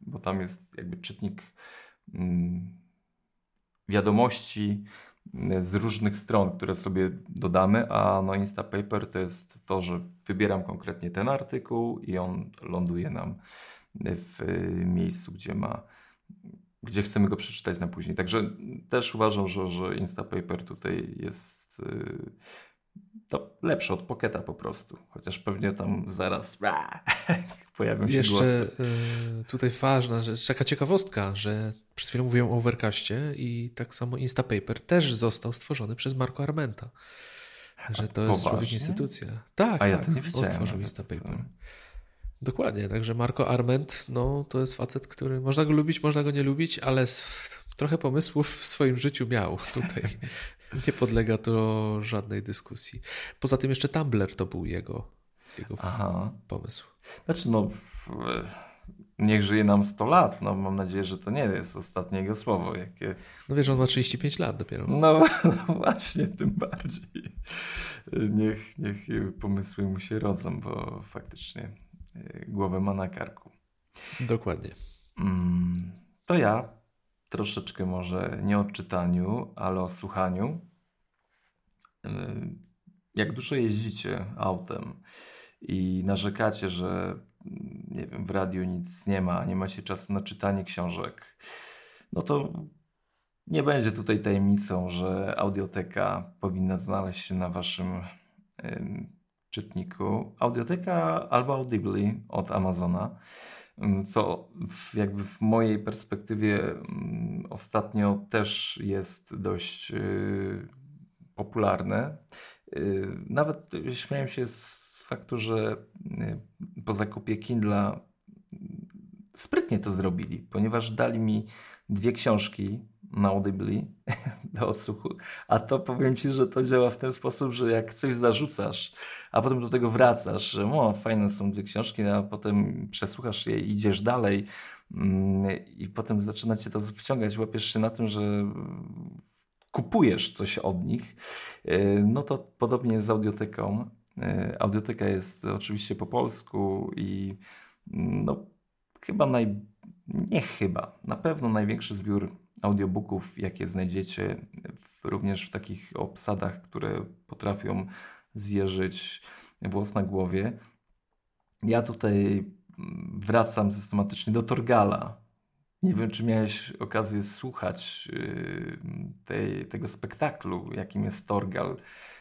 bo tam jest jakby czytnik mm, wiadomości y, z różnych stron, które sobie dodamy, a no Instapaper to jest to, że wybieram konkretnie ten artykuł i on ląduje nam w miejscu, gdzie ma gdzie chcemy go przeczytać na później. Także też uważam, że, że Instapaper tutaj jest yy, to lepsze od Pocketa po prostu. Chociaż pewnie tam zaraz pojawią się Jeszcze, głosy. Yy, tutaj ważna rzecz, taka ciekawostka, że przed chwilą mówiłem o Overcastie i tak samo Instapaper też został stworzony przez Marco Armenta. Że to jest człowiek instytucja. Tak, A ja tak, nie on stworzył Instapaper. Dokładnie, także Marco Arment, no to jest facet, który można go lubić, można go nie lubić, ale trochę pomysłów w swoim życiu miał tutaj. Nie podlega to żadnej dyskusji. Poza tym jeszcze Tumblr to był jego, jego pomysł. Znaczy no, niech żyje nam 100 lat. No, mam nadzieję, że to nie jest ostatnie jego słowo. Jakie... No wiesz, on ma 35 lat dopiero. No, no właśnie, tym bardziej. niech, niech pomysły mu się rodzą, bo faktycznie głowę ma na karku. Dokładnie. Mm, to ja troszeczkę może nie o czytaniu, ale o słuchaniu. Y, jak dużo jeździcie autem i narzekacie, że nie wiem, w radiu nic nie ma, nie macie czasu na czytanie książek, no to nie będzie tutaj tajemnicą, że audioteka powinna znaleźć się na waszym czytniku. Audioteka albo Audibly od Amazona, co w, jakby w mojej perspektywie ostatnio też jest dość y, popularne. Y, nawet śmiałem się z faktu, że y, po zakupie Kindla sprytnie to zrobili, ponieważ dali mi dwie książki na Audibly do odsłuchu, a to powiem Ci, że to działa w ten sposób, że jak coś zarzucasz, a potem do tego wracasz, że o, fajne są dwie książki, a potem przesłuchasz je i idziesz dalej mm, i potem zaczyna Cię to wciągać, łapiesz się na tym, że kupujesz coś od nich, e, no to podobnie z audioteką. E, audioteka jest oczywiście po polsku i mm, no, chyba naj, nie chyba, na pewno największy zbiór audiobooków, jakie znajdziecie w, również w takich obsadach, które potrafią zjeżyć włos na głowie. Ja tutaj mm, wracam systematycznie do Torgala. Nie wiem, czy miałeś okazję słuchać yy, tej, tego spektaklu, jakim jest Torgal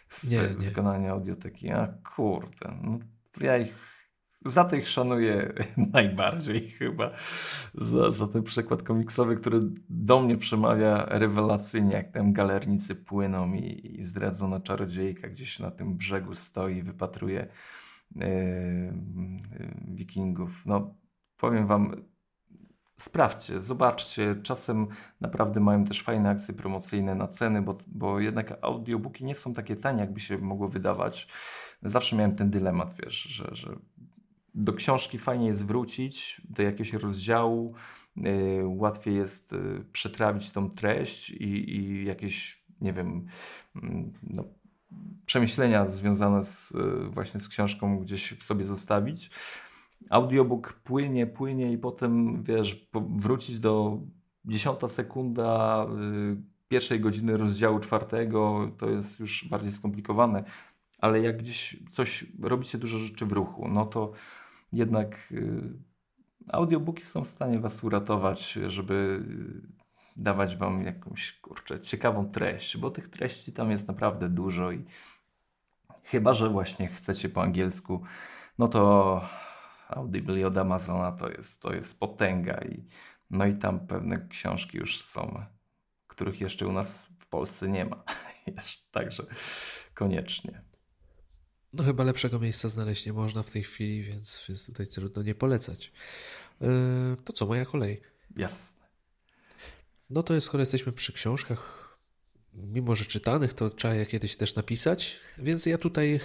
w nie, nie. wykonaniu audioteki. A kurde, no, ja ich za to ich szanuję najbardziej chyba. Za, za ten przykład komiksowy, który do mnie przemawia rewelacyjnie, jak tam galernicy płyną i, i zdradzona czarodziejka gdzieś na tym brzegu stoi i wypatruje yy, wikingów. No, powiem wam, sprawdźcie, zobaczcie. Czasem naprawdę mają też fajne akcje promocyjne na ceny, bo, bo jednak audiobooki nie są takie tanie, jakby się mogło wydawać. Zawsze miałem ten dylemat, wiesz, że, że do książki fajnie jest wrócić, do jakiegoś rozdziału, yy, łatwiej jest yy, przetrawić tą treść i, i jakieś, nie wiem, yy, no, przemyślenia związane z, y, właśnie z książką gdzieś w sobie zostawić. Audiobook płynie, płynie i potem, wiesz, wrócić do dziesiąta sekunda pierwszej godziny rozdziału czwartego, to jest już bardziej skomplikowane, ale jak gdzieś coś, robicie dużo rzeczy w ruchu, no to jednak y, audiobooki są w stanie Was uratować, żeby dawać Wam jakąś kurczę, ciekawą treść, bo tych treści tam jest naprawdę dużo i chyba, że właśnie chcecie po angielsku, no to Audible od Amazona to jest, to jest potęga i no i tam pewne książki już są, których jeszcze u nas w Polsce nie ma. Także koniecznie. No chyba lepszego miejsca znaleźć nie można w tej chwili, więc, więc tutaj trudno nie polecać. Yy, to co, moja kolej? Jasne. No to jest, skoro jesteśmy przy książkach, mimo że czytanych, to trzeba je kiedyś też napisać, więc ja tutaj e,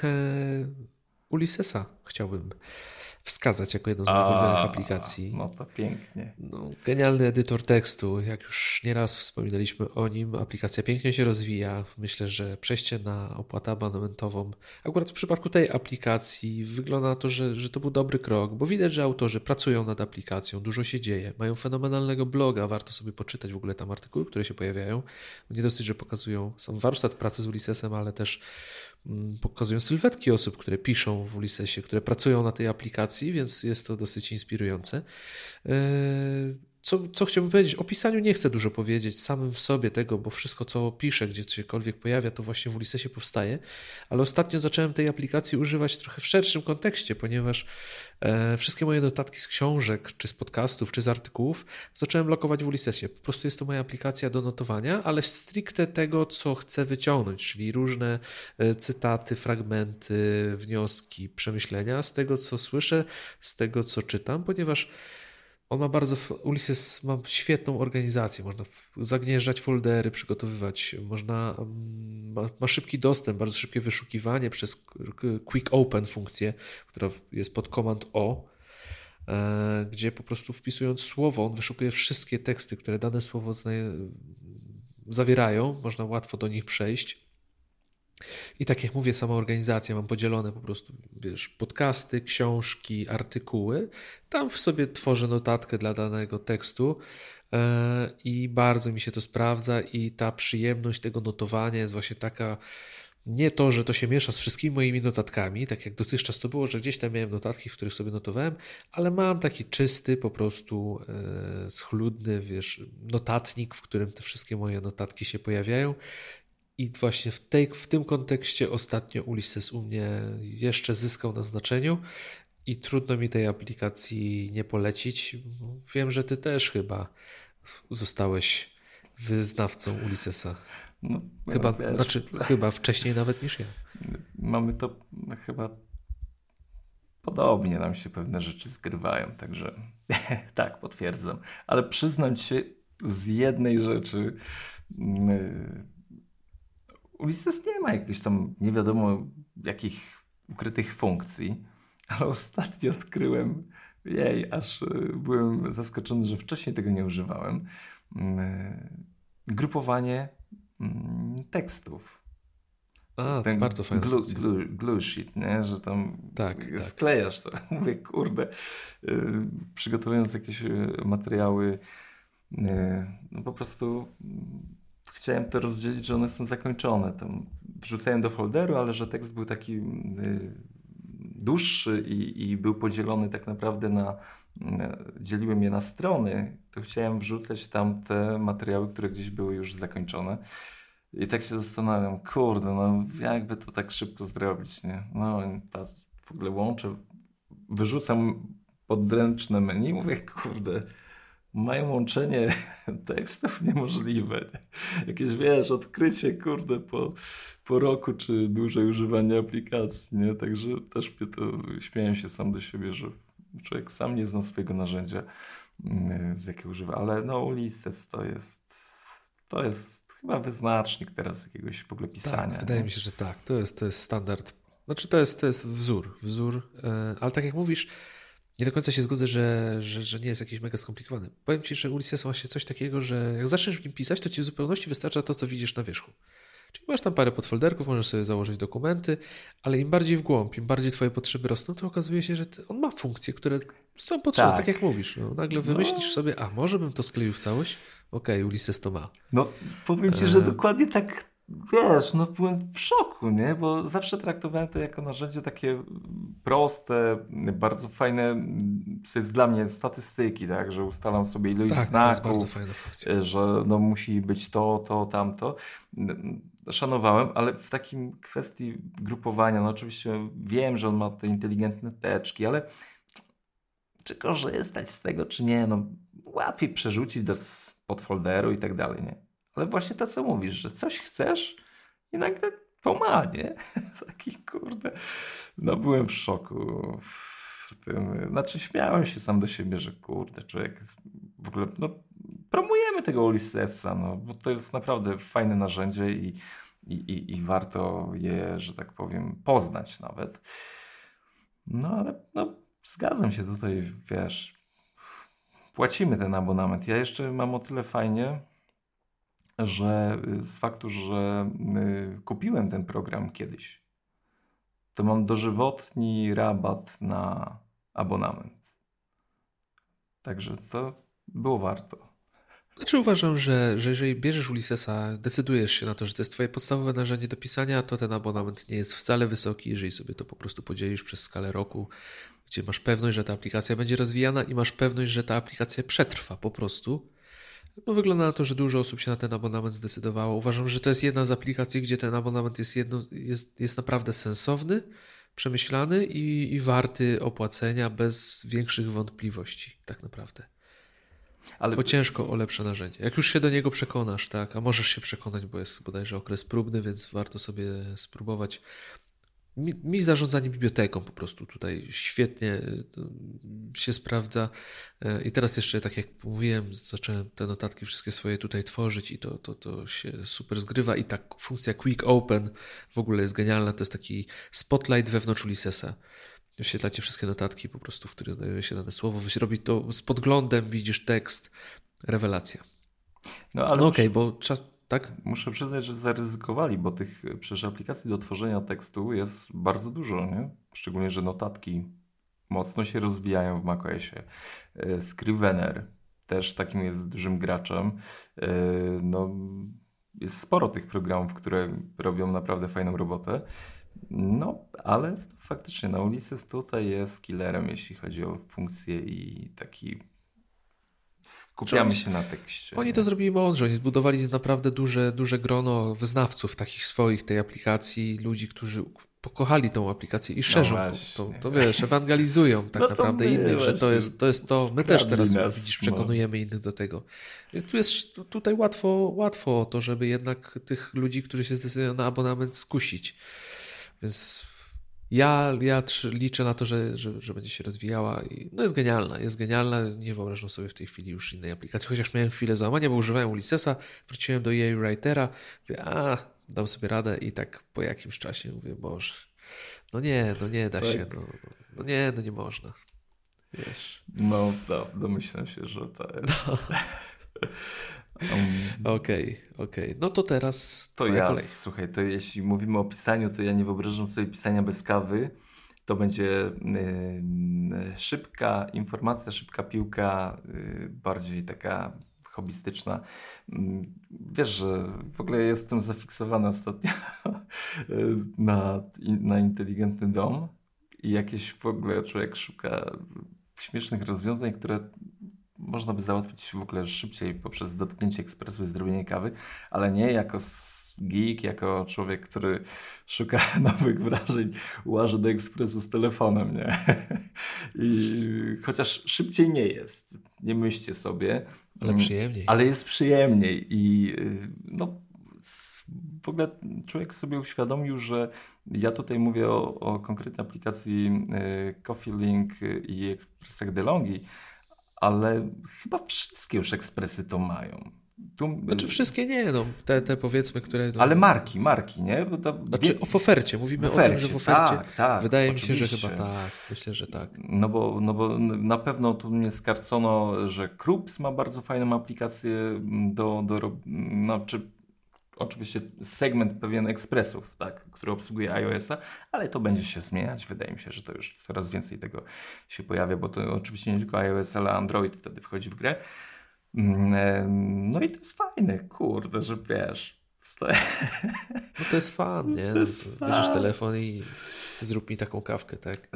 Ulyssesa chciałbym wskazać jako jedną z moich ulubionych aplikacji. No to pięknie. No, genialny edytor tekstu, jak już nieraz wspominaliśmy o nim, aplikacja pięknie się rozwija. Myślę, że przejście na opłatę abonamentową, akurat w przypadku tej aplikacji wygląda na to, że, że to był dobry krok, bo widać, że autorzy pracują nad aplikacją, dużo się dzieje, mają fenomenalnego bloga, warto sobie poczytać w ogóle tam artykuły, które się pojawiają. Nie dosyć, że pokazują sam warsztat pracy z Ulyssesem, ale też pokazują sylwetki osób, które piszą w Ulyssesie, które pracują na tej aplikacji więc jest to dosyć inspirujące. Co, co chciałbym powiedzieć? O pisaniu nie chcę dużo powiedzieć samym w sobie tego, bo wszystko, co piszę, gdziekolwiek pojawia, to właśnie w Ulyssesie powstaje, ale ostatnio zacząłem tej aplikacji używać trochę w szerszym kontekście, ponieważ e, wszystkie moje notatki z książek, czy z podcastów, czy z artykułów zacząłem lokować w Ulyssesie. Po prostu jest to moja aplikacja do notowania, ale stricte tego, co chcę wyciągnąć, czyli różne e, cytaty, fragmenty, wnioski, przemyślenia z tego, co słyszę, z tego, co czytam, ponieważ on ma bardzo, Ulysses ma świetną organizację, można zagnieżdżać foldery, przygotowywać, można, mm, ma, ma, szybki dostęp, bardzo szybkie wyszukiwanie przez Quick Open funkcję, która jest pod Command O, e, gdzie po prostu wpisując słowo, on wyszukuje wszystkie teksty, które dane słowo zawierają, można łatwo do nich przejść. I tak jak mówię, sama organizacja mam podzielone po prostu, wiesz, podcasty, książki, artykuły. Tam w sobie tworzę notatkę dla danego tekstu e, i bardzo mi się to sprawdza i ta przyjemność tego notowania jest właśnie taka, nie to, że to się miesza z wszystkimi moimi notatkami, tak jak dotychczas to było, że gdzieś tam miałem notatki, w których sobie notowałem, ale mam taki czysty, po prostu e, schludny, wiesz, notatnik, w którym te wszystkie moje notatki się pojawiają. I właśnie w, tej, w tym kontekście ostatnio Ulysses u mnie jeszcze zyskał na znaczeniu i trudno mi tej aplikacji nie polecić. Wiem, że ty też chyba zostałeś wyznawcą Ulyssesa. No, chyba, wiesz, znaczy, chyba wcześniej nawet niż ja. Mamy to chyba podobnie nam się pewne rzeczy zgrywają, także tak, potwierdzam. Ale przyznać się z jednej rzeczy, mm, Ulysses nie ma jakichś tam nie wiadomo jakich ukrytych funkcji, ale ostatnio odkryłem jej, aż y, byłem zaskoczony, że wcześniej tego nie używałem. Mm, grupowanie mm, tekstów. A, Ten bardzo fajne. Glue, glue, glue sheet, nie? że tam tak, tak. sklejasz to. Mówię, kurde, y, przygotowując jakieś y, materiały, no po prostu chciałem to rozdzielić, że one są zakończone. Tam wrzucałem do folderu, ale że tekst był taki y, dłuższy i, i, był podzielony tak naprawdę na. Y, dzieliłem je na strony, to chciałem wrzucać tam te materiały, które gdzieś były już zakończone. I tak się zastanawiam, kurde, no jakby to tak szybko zrobić, nie? No, ta, w ogóle łączę, wyrzucam podręczne menu, mówię, kurde, mają łączenie tekstów niemożliwe. Jakieś, wiesz, odkrycie, kurde, po, po roku czy dłużej używania aplikacji, nie? Także też to, śmieję się sam do siebie, że człowiek sam nie zna swojego narzędzia, mm, z jakiego używa, ale no Ulysses to jest, to jest chyba wyznacznik teraz jakiegoś w ogóle pisania. Tak, wydaje mi się, że tak. To jest, to jest standard. Znaczy to jest, to jest wzór, wzór, e, ale tak jak mówisz, nie do końca się zgodzę, że, że, że, nie jest jakiś mega skomplikowany. Powiem Ci, że Ulysses ma się coś takiego, że jak zaczniesz w nim pisać, to Ci w zupełności wystarcza to, co widzisz na wierzchu. Czyli masz tam parę podfolderków, możesz sobie założyć dokumenty, ale im bardziej w głąb, im bardziej Twoje potrzeby rosną, to okazuje się, że on ma funkcje, które są potrzebne, tak, tak jak mówisz. No, nagle wymyślisz no. sobie, a może bym to skleił w całość? Okej, okay, Ulysses to ma. No, powiem Ci, że e... dokładnie tak wiesz, no byłem w szoku, nie? Bo zawsze traktowałem to jako narzędzie takie proste, bardzo fajne, to jest dla mnie statystyki, tak? Że ustalam sobie ilość tak, znaków, że no musi być to, to, tamto. Szanowałem, ale w takim kwestii grupowania, no oczywiście wiem, że on ma te inteligentne teczki, ale czy korzystać z tego, czy nie, no łatwiej przerzucić do podfolderu i tak dalej, nie? Ale właśnie to, co mówisz, że coś chcesz i nagle ma, nie? Taki kurde. No byłem w szoku. W tym. Znaczy śmiałem się sam do siebie, że kurde, człowiek w ogóle, no promujemy tego Ulyssesa, no, bo to jest naprawdę fajne narzędzie i, i, i, i warto je, że tak powiem, poznać nawet. No ale no, zgadzam się tutaj, wiesz, płacimy ten abonament. Ja jeszcze mam o tyle fajnie, że y, z faktu, że y, kupiłem ten program kiedyś, to mam dożywotni rabat na abonament. Także to było warto. Znaczy uważam, że, że jeżeli bierzesz Ulyssesa, decydujesz się na to, że to jest twoje podstawowe narzędzie do pisania, to ten abonament nie jest wcale wysoki, jeżeli sobie to po prostu podzielisz przez skalę roku, gdzie masz pewność, że ta aplikacja będzie rozwijana i masz pewność, że ta aplikacja przetrwa po prostu no wygląda na to, że dużo osób się na ten abonament zdecydowało. Uważam, że to jest jedna z aplikacji, gdzie ten abonament jest, jedno, jest, jest naprawdę sensowny, przemyślany i, i warty opłacenia bez większych wątpliwości, tak naprawdę. Ale... Bo ciężko o lepsze narzędzie. Jak już się do niego przekonasz, tak, a możesz się przekonać, bo jest bodajże okres próbny, więc warto sobie spróbować mi, mi zarządzanie biblioteką po prostu tutaj świetnie e, się sprawdza. E, I teraz jeszcze, tak jak mówiłem, zacząłem te notatki wszystkie swoje tutaj tworzyć i to, to, to się super zgrywa. I ta funkcja Quick Open w ogóle jest genialna. To jest taki spotlight wewnątrz Ulyssesa. Wyświetlacie wszystkie notatki po prostu, w których znajduje się dane słowo. Robi to z podglądem, widzisz tekst, rewelacja. No, ale no okej, okay, bo czas tak? Muszę przyznać, że zaryzykowali, bo tych przecież aplikacji do tworzenia tekstu jest bardzo dużo, nie? Szczególnie, że notatki mocno się rozwijają w macOSie. E, Scrivener też takim jest dużym graczem. E, no, jest sporo tych programów, które robią naprawdę fajną robotę. No, ale faktycznie na Ulysses tutaj jest killerem, jeśli chodzi o funkcje i taki skupiamy się na tekście. Oni to zrobili mądrze, oni zbudowali naprawdę duże, duże grono wyznawców takich swoich tej aplikacji, ludzi, którzy pokochali tą aplikację i szerzą no to, to, wiesz, ewangelizują tak no naprawdę innych, że to jest to, jest to. my też teraz nas, widzisz, no. przekonujemy no. innych do tego. Więc tu jest tutaj łatwo, łatwo to, żeby jednak tych ludzi, którzy się zdecydują na abonament skusić. Więc ja, ja liczę na to, że, że, że, będzie się rozwijała i no jest genialna, jest genialna. Nie wyobrażam sobie w tej chwili już innej aplikacji, chociaż miałem chwilę załamania, bo używałem Ulyssesa, wróciłem do EA Writera, mówię, a dam sobie radę i tak po jakimś czasie mówię, Boże, no nie, no nie da tak. się, no, no nie, no nie można. Wiesz. No, to, domyślam się, że to jest. No. Um, okej, okay, okej. Okay. No to teraz. To ja, kolej. słuchaj, to jeśli mówimy o pisaniu, to ja nie wyobrażam sobie pisania bez kawy. To będzie yy, szybka informacja, szybka piłka, yy, bardziej taka hobbystyczna. Yy, wiesz, że w ogóle jestem zafiksowany ostatnio na, na inteligentny dom i jakieś w ogóle człowiek szuka śmiesznych rozwiązań, które można by załatwić w ogóle szybciej poprzez dotknięcie ekspresu i zrobienie kawy, ale nie jako geek, jako człowiek, który szuka nowych wrażeń, łaże do ekspresu z telefonem, nie? I chociaż szybciej nie jest, nie myślcie sobie. Ale przyjemniej. Ale jest przyjemniej i no w ogóle człowiek sobie uświadomił, że ja tutaj mówię o, o konkretnej aplikacji y, Coffee Link i Expressach DeLonghi, ale chyba wszystkie już ekspresy to mają. Tu... Znaczy wszystkie nie, no, te, te powiedzmy, które... No... Ale marki, marki, nie? Bo to... Znaczy w ofercie, mówimy w ofercie, o tym, że w ofercie. Tak, tak, Wydaje oczywiście. mi się, że chyba tak, myślę, że tak. No bo, no bo na pewno tu mnie skarcono, że Krups ma bardzo fajną aplikację do, do no, czy oczywiście segment pewien ekspresów, tak, który obsługuje iOS-a, ale to będzie się zmieniać. Wydaje mi się, że to już coraz więcej tego się pojawia, bo to oczywiście nie tylko iOS, ale Android wtedy wchodzi w grę. Mm, no i to jest fajne, kurde, że wiesz. No to jest fan, nie? Bierzesz telefon i zrób mi taką kawkę, tak?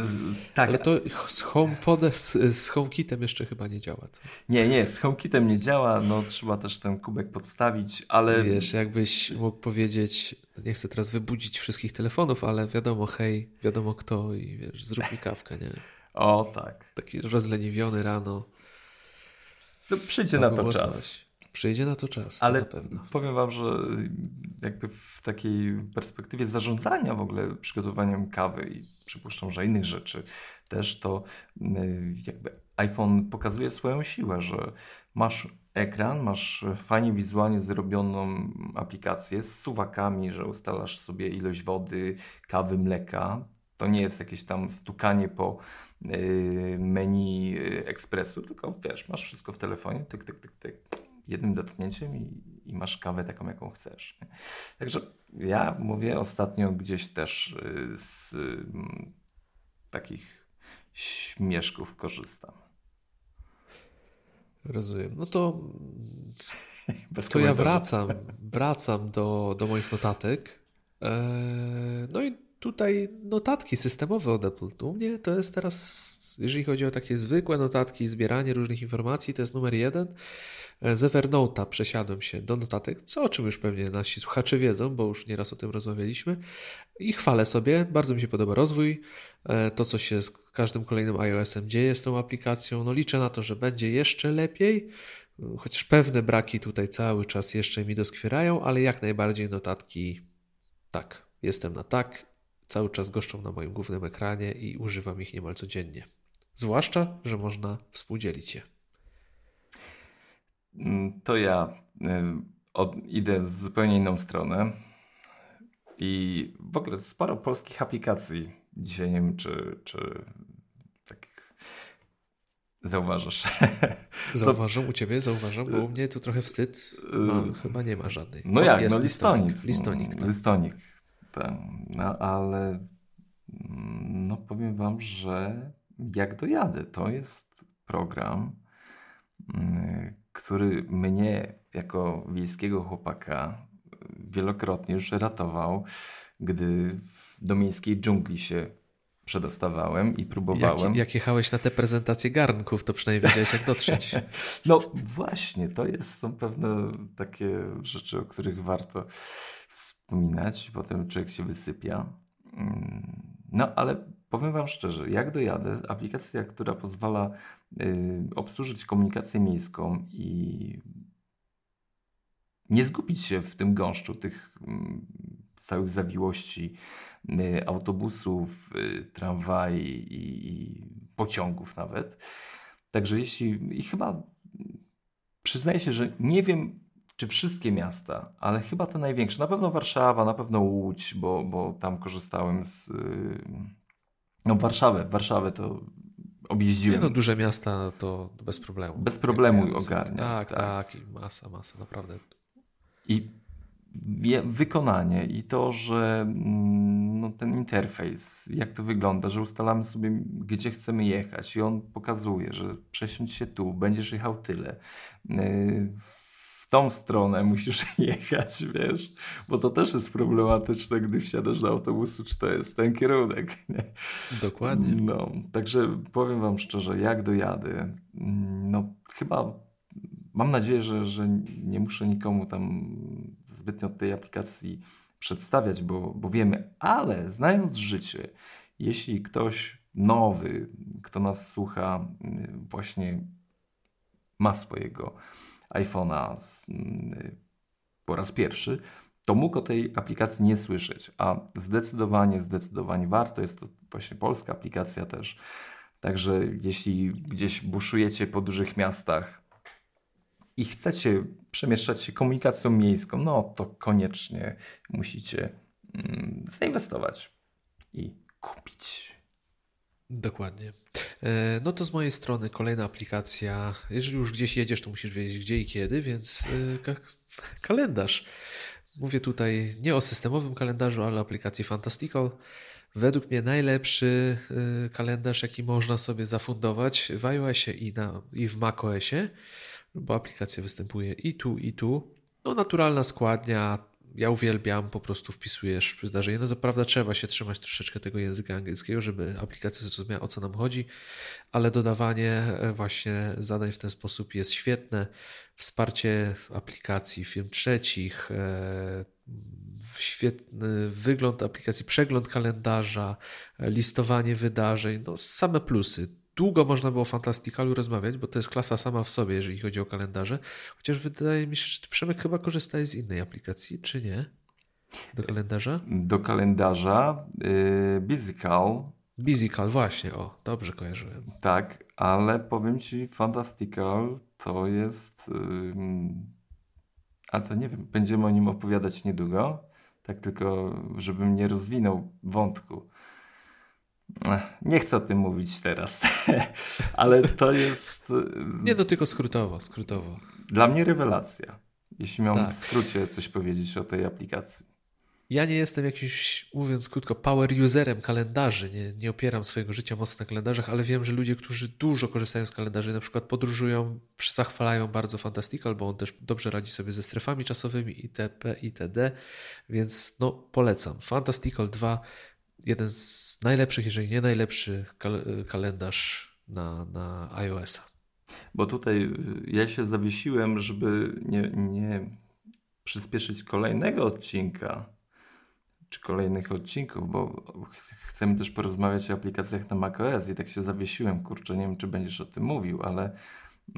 tak. Ale to z HomePodem, z, z HomeKitem jeszcze chyba nie działa. Co? Nie, nie, z HomeKitem nie działa, no trzeba też ten kubek podstawić, ale... Wiesz, jakbyś mógł powiedzieć, no nie chcę teraz wybudzić wszystkich telefonów, ale wiadomo, hej, wiadomo kto i wiesz, zrób mi kawkę, nie? O, tak. Taki rozleniwiony rano. To przyjdzie to na to czas. Coś. Przyjdzie na to czas, Ale to na pewno. powiem Wam, że jakby w takiej perspektywie zarządzania w ogóle przygotowaniem kawy i przypuszczam, że innych rzeczy też, to y, jakby iPhone pokazuje swoją siłę, że masz ekran, masz fajnie wizualnie zrobioną aplikację z suwakami, że ustalasz sobie ilość wody, kawy, mleka. To nie jest jakieś tam stukanie po y, menu y, ekspresu, tylko wiesz, masz wszystko w telefonie, tyk, tyk, tyk, tyk jednym dotknięciem i, i masz kawę taką, jaką chcesz. Także ja mówię ostatnio gdzieś też y, z mm, takich śmieszków korzystam. Rozumiem. No to, to ja wracam, wracam do, do moich notatek. Eee, no i tutaj notatki systemowe od Apple. U mnie to jest teraz, jeżeli chodzi o takie zwykłe notatki, zbieranie różnych informacji, to jest numer jeden. Z Evernote'a przesiadłem się do notatek, co o czym już pewnie nasi słuchacze wiedzą, bo już nieraz o tym rozmawialiśmy. I chwalę sobie, bardzo mi się podoba rozwój, e, to co się z każdym kolejnym iOS-em dzieje z tą aplikacją. No liczę na to, że będzie jeszcze lepiej, chociaż pewne braki tutaj cały czas jeszcze mi doskwierają, ale jak najbardziej notatki tak, jestem na tak, cały czas goszczą na moim głównym ekranie i używam ich niemal codziennie. Zwłaszcza, że można współdzielić je. Mm, to ja y, od, idę w zupełnie inną stronę. I w ogóle sporo polskich aplikacji. Dzisiaj nie wiem, czy, czy tak Zauważasz. Zauważam u ciebie, zauważam, bo u mnie tu trochę wstyd. No, chyba nie ma żadnej. No jak, no listonik. Listonik, listonik, tak. listonik. Tak. No ale mm, no powiem wam, że jak dojadę, to jest program, mm, który mnie jako wiejskiego chłopaka wielokrotnie już ratował, gdy do miejskiej dżungli się przedostawałem i próbowałem. Jak, jak jechałeś na te prezentacje garnków, to przynajmniej wiedziałeś, jak dotrzeć. no właśnie, to jest, są pewne takie rzeczy, o których warto wspominać. Potem człowiek się wysypia. Mm, no ale powiem Wam szczerze, jak dojadę, aplikacja, która pozwala y, obsłużyć komunikację miejską i nie zgubić się w tym gąszczu tych mm, całych zawiłości y, autobusów, y, tramwaj i, i pociągów nawet. Także jeśli, i chyba przyznaję się, że nie wiem, czy wszystkie miasta, ale chyba te największe. Na pewno Warszawa, na pewno Łódź, bo, bo tam korzystałem z. Y, no, Warszawę. Warszawę to objeździłem. Nie no, duże miasta to bez problemu. Bez problemu ogarnia. Tak, tak, tak. I masa, masa, naprawdę. I wykonanie i to, że mm, no, ten interfejs, jak to wygląda, że ustalamy sobie, gdzie chcemy jechać i on pokazuje, że przesiądź się tu, będziesz jechał tyle. Y, w tą stronę musisz jechać, wiesz, bo to też jest problematyczne, gdy wsiadasz do autobusu, czy to jest ten kierunek. Nie? Dokładnie. No, także powiem Wam szczerze, jak dojadę, mm, no chyba mam nadzieję, że, że nie muszę nikomu tam zbytnio tej aplikacji przedstawiać, bo, bo wiemy, ale znając życie, jeśli ktoś nowy, kto nas słucha, y, właśnie ma swojego iPhone'a y, po raz pierwszy, to mógł o tej aplikacji nie słyszeć, a zdecydowanie, zdecydowanie warto. Jest to właśnie polska aplikacja też. Także jeśli gdzieś buszujecie po dużych miastach, i chcecie przemieszczać się komunikacją miejską, no to koniecznie musicie mm, zainwestować i kupić. Dokładnie. E, no to z mojej strony kolejna aplikacja. Jeżeli już gdzieś jedziesz, to musisz wiedzieć gdzie i kiedy, więc e, kalendarz. Mówię tutaj nie o systemowym kalendarzu, ale aplikacji Fantastical. Według mnie najlepszy e, kalendarz, jaki można sobie zafundować w iOSie i, na, i w macOSie bo aplikacja występuje i tu, i tu. No naturalna składnia, ja uwielbiam, po prostu wpisujesz zdarzenie. No to prawda, trzeba się trzymać troszeczkę tego języka angielskiego, żeby aplikacja zrozumiała o co nam chodzi, ale dodawanie e, właśnie zadań w ten sposób jest świetne. Wsparcie aplikacji firm trzecich, e, świetny wygląd aplikacji, przegląd kalendarza, listowanie wydarzeń, no same plusy długo można było o Fantasticalu rozmawiać, bo to jest klasa sama w sobie, jeżeli chodzi o kalendarze. Chociaż wydaje mi się, że Przemek chyba korzystałeś z innej aplikacji, czy nie? Do kalendarza? Do kalendarza yy, Bizical. Bizical, właśnie, o, dobrze kojarzyłem. Tak, ale powiem ci, Fantastical to jest. Yy, a to nie wiem, będziemy o nim opowiadać niedługo. Tak tylko, żebym nie rozwinął wątku. Nie chcę o tym mówić teraz, ale to jest. Nie, no tylko skrótowo, skrótowo. Dla mnie rewelacja. Jeśli miałbym tak. w skrócie coś powiedzieć o tej aplikacji. Ja nie jestem jakimś, mówiąc krótko, power userem kalendarzy. Nie, nie opieram swojego życia mocno na kalendarzach, ale wiem, że ludzie, którzy dużo korzystają z kalendarzy, na przykład podróżują, zachwalają bardzo Fantastical, bo on też dobrze radzi sobie ze strefami czasowymi itp. itd. Więc no, polecam. Fantastical 2 jeden z najlepszych, jeżeli nie najlepszy kal kalendarz na, na iOS-a. Bo tutaj y, ja się zawiesiłem, żeby nie, nie przyspieszyć kolejnego odcinka, czy kolejnych odcinków, bo chcemy też porozmawiać o aplikacjach na macOS i tak się zawiesiłem, kurczę, nie wiem, czy będziesz o tym mówił, ale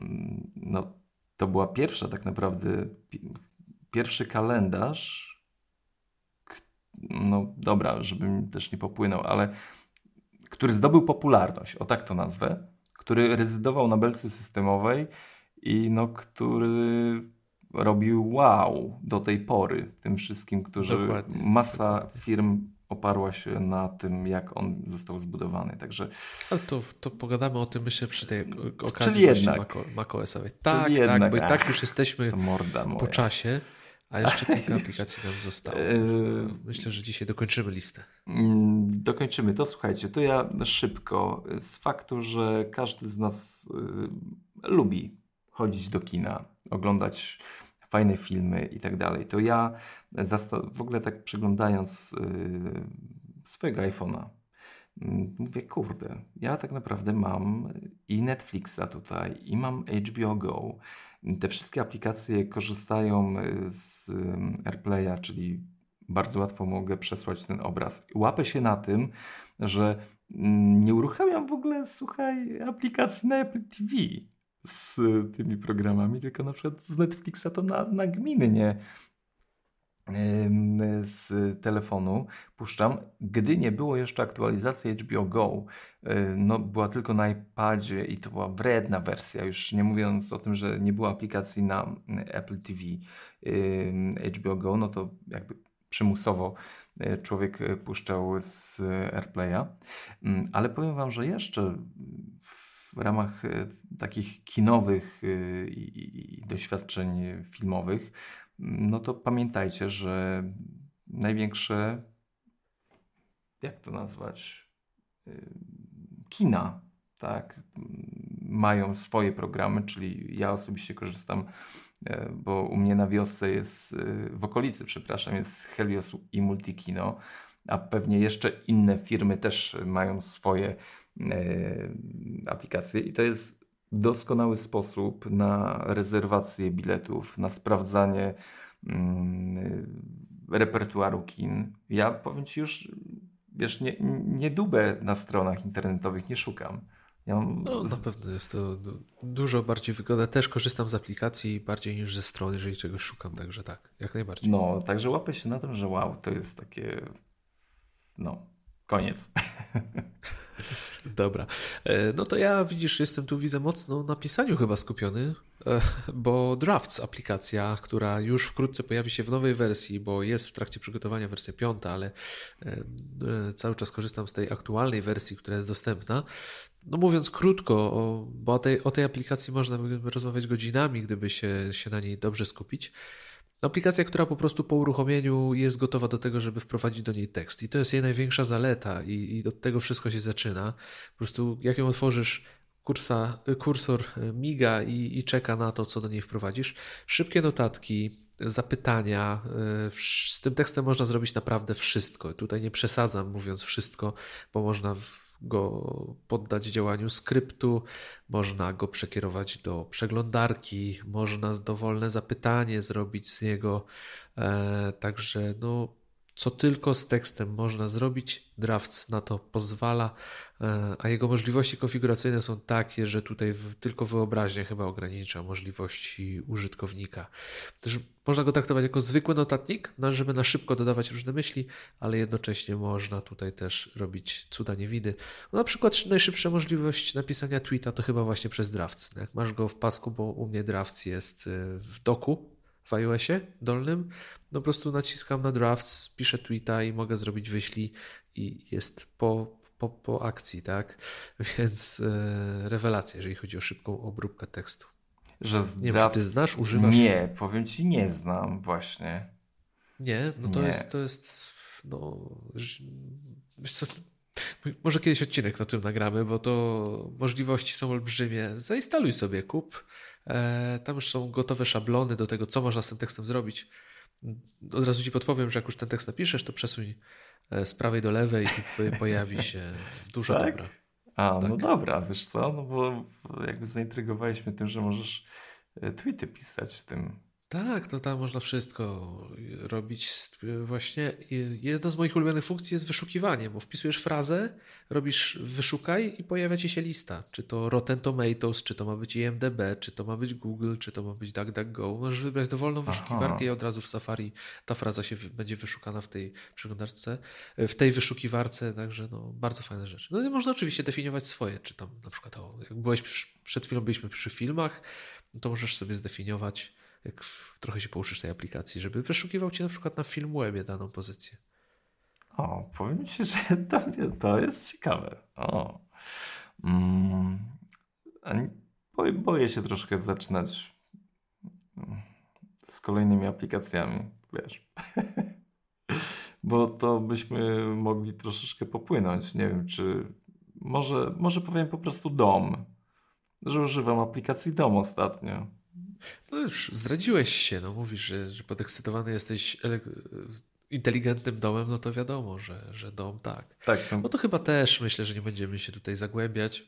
mm, no, to była pierwsza tak naprawdę, pierwszy kalendarz, no dobra, żebym też nie popłynął, ale który zdobył popularność, o tak to nazwę, który rezydował na belce systemowej i no, który robił wow do tej pory tym wszystkim, którzy dokładnie, masa dokładnie. firm oparła się na tym, jak on został zbudowany. Także... Ale to, to pogadamy o tym, myślę, przy tej okazji Czyli jednak. Maco, macOS-owej. Tak, Czyli tak, jednak, bo i tak już jesteśmy morda po czasie, a jeszcze kilka aplikacji nam zostało. Yy, Myślę, że dzisiaj dokończymy listę. Mm, Dokończymy to. Słuchajcie, to ja szybko. Z faktu, że każdy z nas y, lubi chodzić do kina, oglądać fajne filmy i tak dalej, to ja w ogóle tak przeglądając y, swojego iPhone'a, mm, mówię, kurde, ja tak naprawdę mam i Netflixa tutaj, i mam HBO Go. Te wszystkie aplikacje korzystają y, z AirPlaya, czyli bardzo łatwo mogę przesłać ten obraz. Łapę się na tym, że mm, nie uruchamiam w ogóle, słuchaj, aplikacji na Apple TV z tymi programami, tylko na przykład z Netflixa to na, gminy nie z telefonu puszczam. Gdy nie było jeszcze aktualizacji HBO Go, y, no była tylko na iPadzie i to była wredna wersja, już nie mówiąc o tym, że nie było aplikacji na Apple TV HBO Go, no to jakby przymusowo y, człowiek y, puszczał z AirPlaya. Mm, Ale powiem Wam, że jeszcze w ramach takich kinowych i, doświadczeń filmowych, mm, no to pamiętajcie, że największe, jak to nazwać, y, kina, tak, mają swoje programy, czyli ja osobiście korzystam, e, bo u mnie na wiosce jest, y, w okolicy, przepraszam, jest Helios i Multikino, a pewnie jeszcze inne firmy też mają swoje aplikacje i to jest doskonały sposób na rezerwację biletów, na sprawdzanie mm, repertuaru kin. Ja powiem Ci już, wiesz, nie, nie dubę na stronach internetowych, nie szukam. Ja mam No, na pewno jest to du- dużo bardziej wygodne. Też korzystam z aplikacji bardziej niż ze strony, jeżeli czegoś szukam, także tak, jak najbardziej. No, także łapę się na tym, że wow, to jest takie. No, koniec. Dobra. E, No to ja, widzisz, jestem tu, widzę, mocno na pisaniu chyba skupiony, e, bo Drafts, aplikacja, która już wkrótce pojawi się w nowej wersji, bo jest w trakcie przygotowania wersja piąta, ale e, cały czas korzystam z tej aktualnej wersji, która jest dostępna. No mówiąc krótko, bo o tej, o tej aplikacji można by rozmawiać godzinami, gdyby się, się na niej dobrze skupić. Aplikacja, która po prostu po uruchomieniu jest gotowa do tego, żeby wprowadzić do niej tekst. I to jest jej największa zaleta, i, i od tego wszystko się zaczyna. Po prostu, jak ją otworzysz, kursa, kursor miga i, i czeka na to, co do niej wprowadzisz. Szybkie notatki, zapytania. wsz- Z tym tekstem można zrobić naprawdę wszystko. Tutaj nie przesadzam, mówiąc wszystko, bo można w- go poddać działaniu skryptu, można go przekierować do przeglądarki, można dowolne zapytanie zrobić z niego. E, także no, co tylko z tekstem można zrobić, Drafts na to pozwala, e, a jego możliwości konfiguracyjne są takie, że tutaj tylko wyobraźnia chyba ogranicza możliwości użytkownika. Też można go traktować jako zwykły notatnik, no, żeby na szybko dodawać różne myśli, ale jednocześnie można tutaj też robić cuda niewidy. No, na przykład najszybsza możliwość napisania tweeta to chyba właśnie przez Drafts. Jak masz go w pasku, bo u mnie Drafts jest y, w doku w iOSie dolnym, no po prostu naciskam na Drafts, piszę tweeta i mogę zrobić wyślij i jest po, po, po akcji, tak? Więc e, rewelacja, jeżeli chodzi o szybką obróbkę tekstu. Że z Nie wiem, czy ty znasz, używasz? Nie, powiem ci, nie znam właśnie. Nie, no to Nie. jest, to jest, no, wiesz co, może kiedyś odcinek na tym nagramy, bo to możliwości są olbrzymie. Zainstaluj sobie, kup. E, tam już są gotowe szablony do tego, co można z tym tekstem zrobić. Od razu ci podpowiem, że jak już ten tekst napiszesz, to przesuń e, z prawej do lewej i po- pojawi się dużo Tak? dobra. A, no Tak. dobra, wiesz co, no bo jakby zaintrygowałeś mnie tym, że możesz e, tweety pisać w tym. Tak, no tam można wszystko robić. Właśnie jedna z moich ulubionych funkcji jest wyszukiwanie, bo wpisujesz frazę, robisz wyszukaj i pojawia ci się lista. Czy to Rotten Tomatoes, czy to ma być IMDb, czy to ma być Google, czy to ma być DuckDuckGo. Możesz wybrać dowolną Aha. wyszukiwarkę i od razu w Safari ta fraza się będzie wyszukana w tej przeglądarce, w tej wyszukiwarce, także no, bardzo fajne rzeczy. No i można oczywiście definiować swoje, czy tam na przykład, o, jak byłeś przed chwilą byliśmy przy filmach, no to możesz sobie zdefiniować, jak trochę się pouczysz tej aplikacji, żeby wyszukiwał ci na przykład na Filmwebie daną pozycję. O, powiem Ci, że to, to jest ciekawe. O. Mm, boję się troszkę zaczynać mm, z kolejnymi aplikacjami, wiesz. Bo to byśmy mogli troszeczkę popłynąć. Nie wiem, czy może, może powiem po prostu dom, że używam aplikacji dom ostatnio. No już zdradziłeś się, no mówisz, że, że podekscytowany jesteś inteligentnym domem, no to wiadomo, że, że dom tak. Tak. No. no to chyba też myślę, że nie będziemy się tutaj zagłębiać,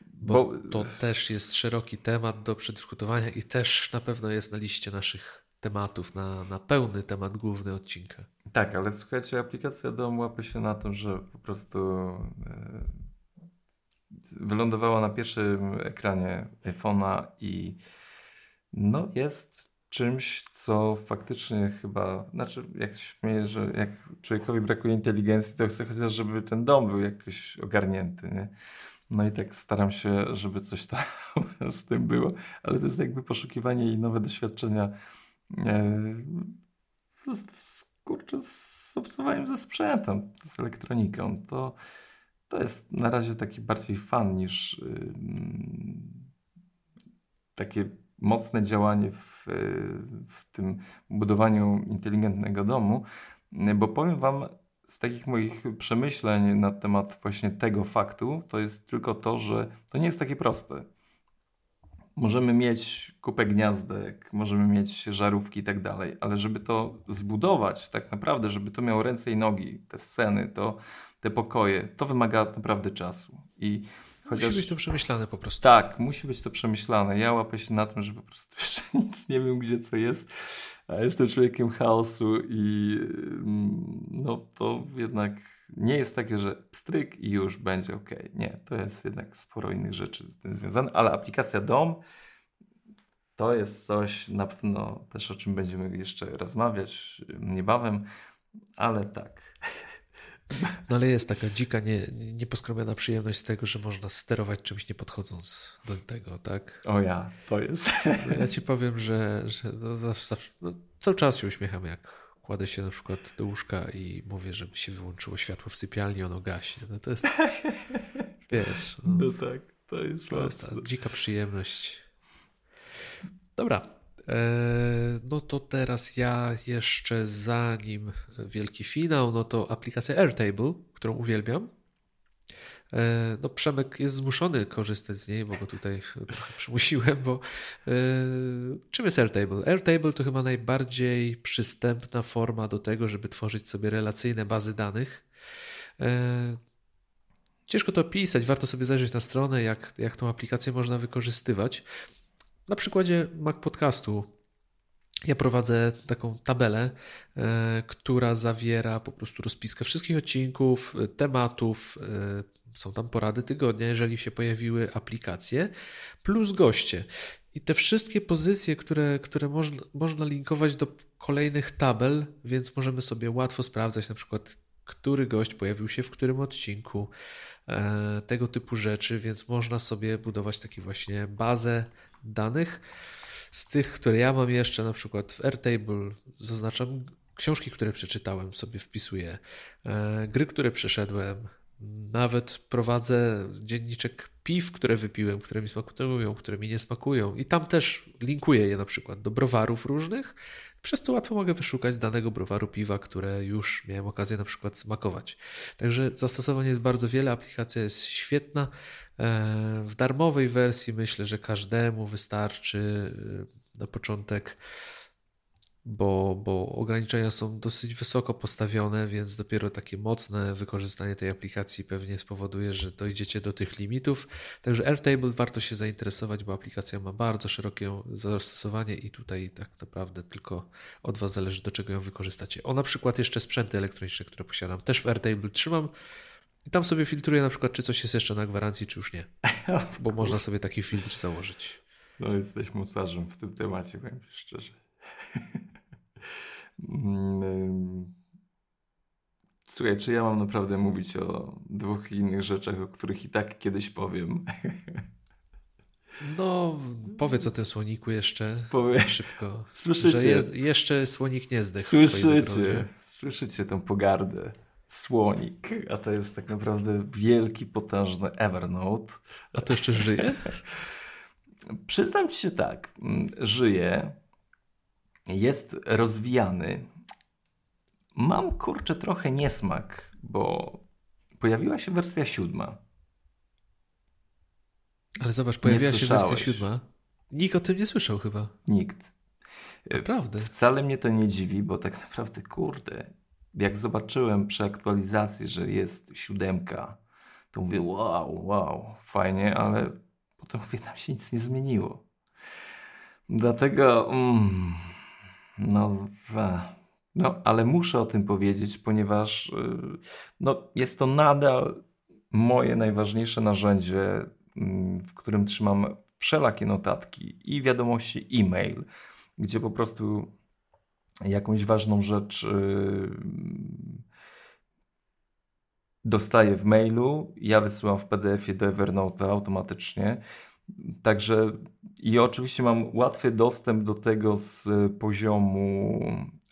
bo, bo, to też jest szeroki temat do przedyskutowania i też na pewno jest na liście naszych tematów, na, na pełny temat główny odcinka. Tak, ale słuchajcie, aplikacja dom łapie się na tym, że po prostu e, wylądowała na pierwszym ekranie iPhone'a i no jest czymś, co faktycznie chyba, znaczy jak śmieję, że jak człowiekowi brakuje inteligencji, to chce chociaż, żeby ten dom był jakoś ogarnięty, nie? No i tak staram się, żeby coś tam z tym było, ale to jest jakby poszukiwanie i nowe doświadczenia e, z, z, kurczę, z obcowaniem ze sprzętem, z elektroniką. To, to jest na razie taki bardziej fan niż yy, takie mocne działanie w, w tym budowaniu inteligentnego domu, bo powiem Wam, z takich moich przemyśleń na temat właśnie tego faktu, to jest tylko to, że to nie jest takie proste. Możemy mieć kupę gniazdek, możemy mieć żarówki i tak dalej, ale żeby to zbudować tak naprawdę, żeby to miało ręce i nogi, te sceny, to, te pokoje, to wymaga naprawdę czasu. I Chociaż... Musi być to przemyślane po prostu. Tak, musi być to przemyślane. Ja łapię się na tym, że po prostu jeszcze nic nie wiem, gdzie co jest. A jestem człowiekiem chaosu i mm, no to jednak nie jest takie, że stryk i już będzie ok. Nie, to jest jednak sporo innych rzeczy z tym związane, ale aplikacja DOM to jest coś na pewno też o czym będziemy jeszcze rozmawiać niebawem, ale tak. No ale jest taka dzika, nie, nieposkromiona przyjemność z tego, że można sterować czymś nie podchodząc do tego, tak? O ja, to jest. No ja ci powiem, że, że no zawsze, zawsze no cały czas się uśmiecham, jak kładę się na przykład do łóżka i mówię, żeby się wyłączyło światło w sypialni, ono gaśnie. No to jest, wiesz. No, no tak, to jest To jest ta dzika przyjemność. Dobra, no to teraz ja jeszcze zanim wielki finał, no to aplikacja Airtable, którą uwielbiam. E, no Przemek jest zmuszony korzystać z niej, bo go tutaj trochę przymusiłem, bo e, czym jest Airtable? Airtable to chyba najbardziej przystępna forma do tego, żeby tworzyć sobie relacyjne bazy danych. Ciężko to opisać, warto sobie zajrzeć na stronę, jak, jak tą aplikację można wykorzystywać. Na przykładzie Mac Podcastu ja prowadzę taką tabelę, e, która zawiera po prostu rozpiskę wszystkich odcinków, e, tematów. E, są tam porady tygodnia, jeżeli się pojawiły aplikacje, plus goście. I te wszystkie pozycje, które, które można, można linkować do kolejnych tabel, więc możemy sobie łatwo sprawdzać na przykład, który gość pojawił się w którym odcinku, tego typu rzeczy, więc można sobie budować takie właśnie bazę danych. Z tych, które ja mam jeszcze, na przykład w Airtable, zaznaczam książki, które przeczytałem, sobie wpisuję, e, gry, które przeszedłem, nawet prowadzę dzienniczek piw, które wypiłem, które mi smakują, które mi nie smakują. I tam też linkuję je na przykład do browarów różnych, przez co łatwo mogę wyszukać danego browaru piwa, które już miałem okazję na przykład smakować. Także zastosowanie jest bardzo wiele, aplikacja jest świetna. E, w darmowej wersji myślę, że każdemu wystarczy e, na początek bo, bo ograniczenia są dosyć wysoko postawione, więc dopiero takie mocne wykorzystanie tej aplikacji pewnie spowoduje, że dojdziecie do tych limitów. Także Airtable warto się zainteresować, bo aplikacja ma bardzo szerokie zastosowanie i tutaj tak naprawdę tylko od Was zależy, do czego ją wykorzystacie. O na przykład jeszcze sprzęty elektroniczne, które posiadam, też w Airtable trzymam. I tam sobie filtruję na przykład, czy coś jest jeszcze na gwarancji, czy już nie. Bo można sobie taki filtr założyć. No, jesteś mocarzem w tym temacie, powiem szczerze. Mm, słuchaj, czy ja mam naprawdę mówić o dwóch innych rzeczach, o których i tak kiedyś powiem? No, powiedz o tym słoniku jeszcze Powie... szybko. Słyszycie? Że je, jeszcze słonik nie zdechł Słyszycie, słyszycie tą pogardę. Słonik, a to jest tak naprawdę wielki, potężny Evernote. A to jeszcze żyje? Przyznam ci się tak, mm, żyje, jest rozwijany. Mam kurczę trochę niesmak, bo pojawiła się wersja siódma. Ale zobacz, pojawiła się wersja siódma. Nikt o tym nie słyszał chyba. Nikt. Naprawdę. Wcale mnie to nie dziwi, bo tak naprawdę, kurde, jak zobaczyłem przy aktualizacji, że jest siódemka, to mówię, wow, wow, fajnie, ale potem mówię, tam się nic nie zmieniło. Dlatego, mm, no, no, ale muszę o tym powiedzieć, ponieważ y, no, jest to nadal moje najważniejsze narzędzie, mm, w którym trzymam wszelakie notatki i wiadomości e-mail, gdzie po prostu jakąś ważną rzecz yy, dostaję w mailu, ja wysyłam w PDF-ie do Evernote automatycznie. Także i oczywiście mam łatwy dostęp do tego z poziomu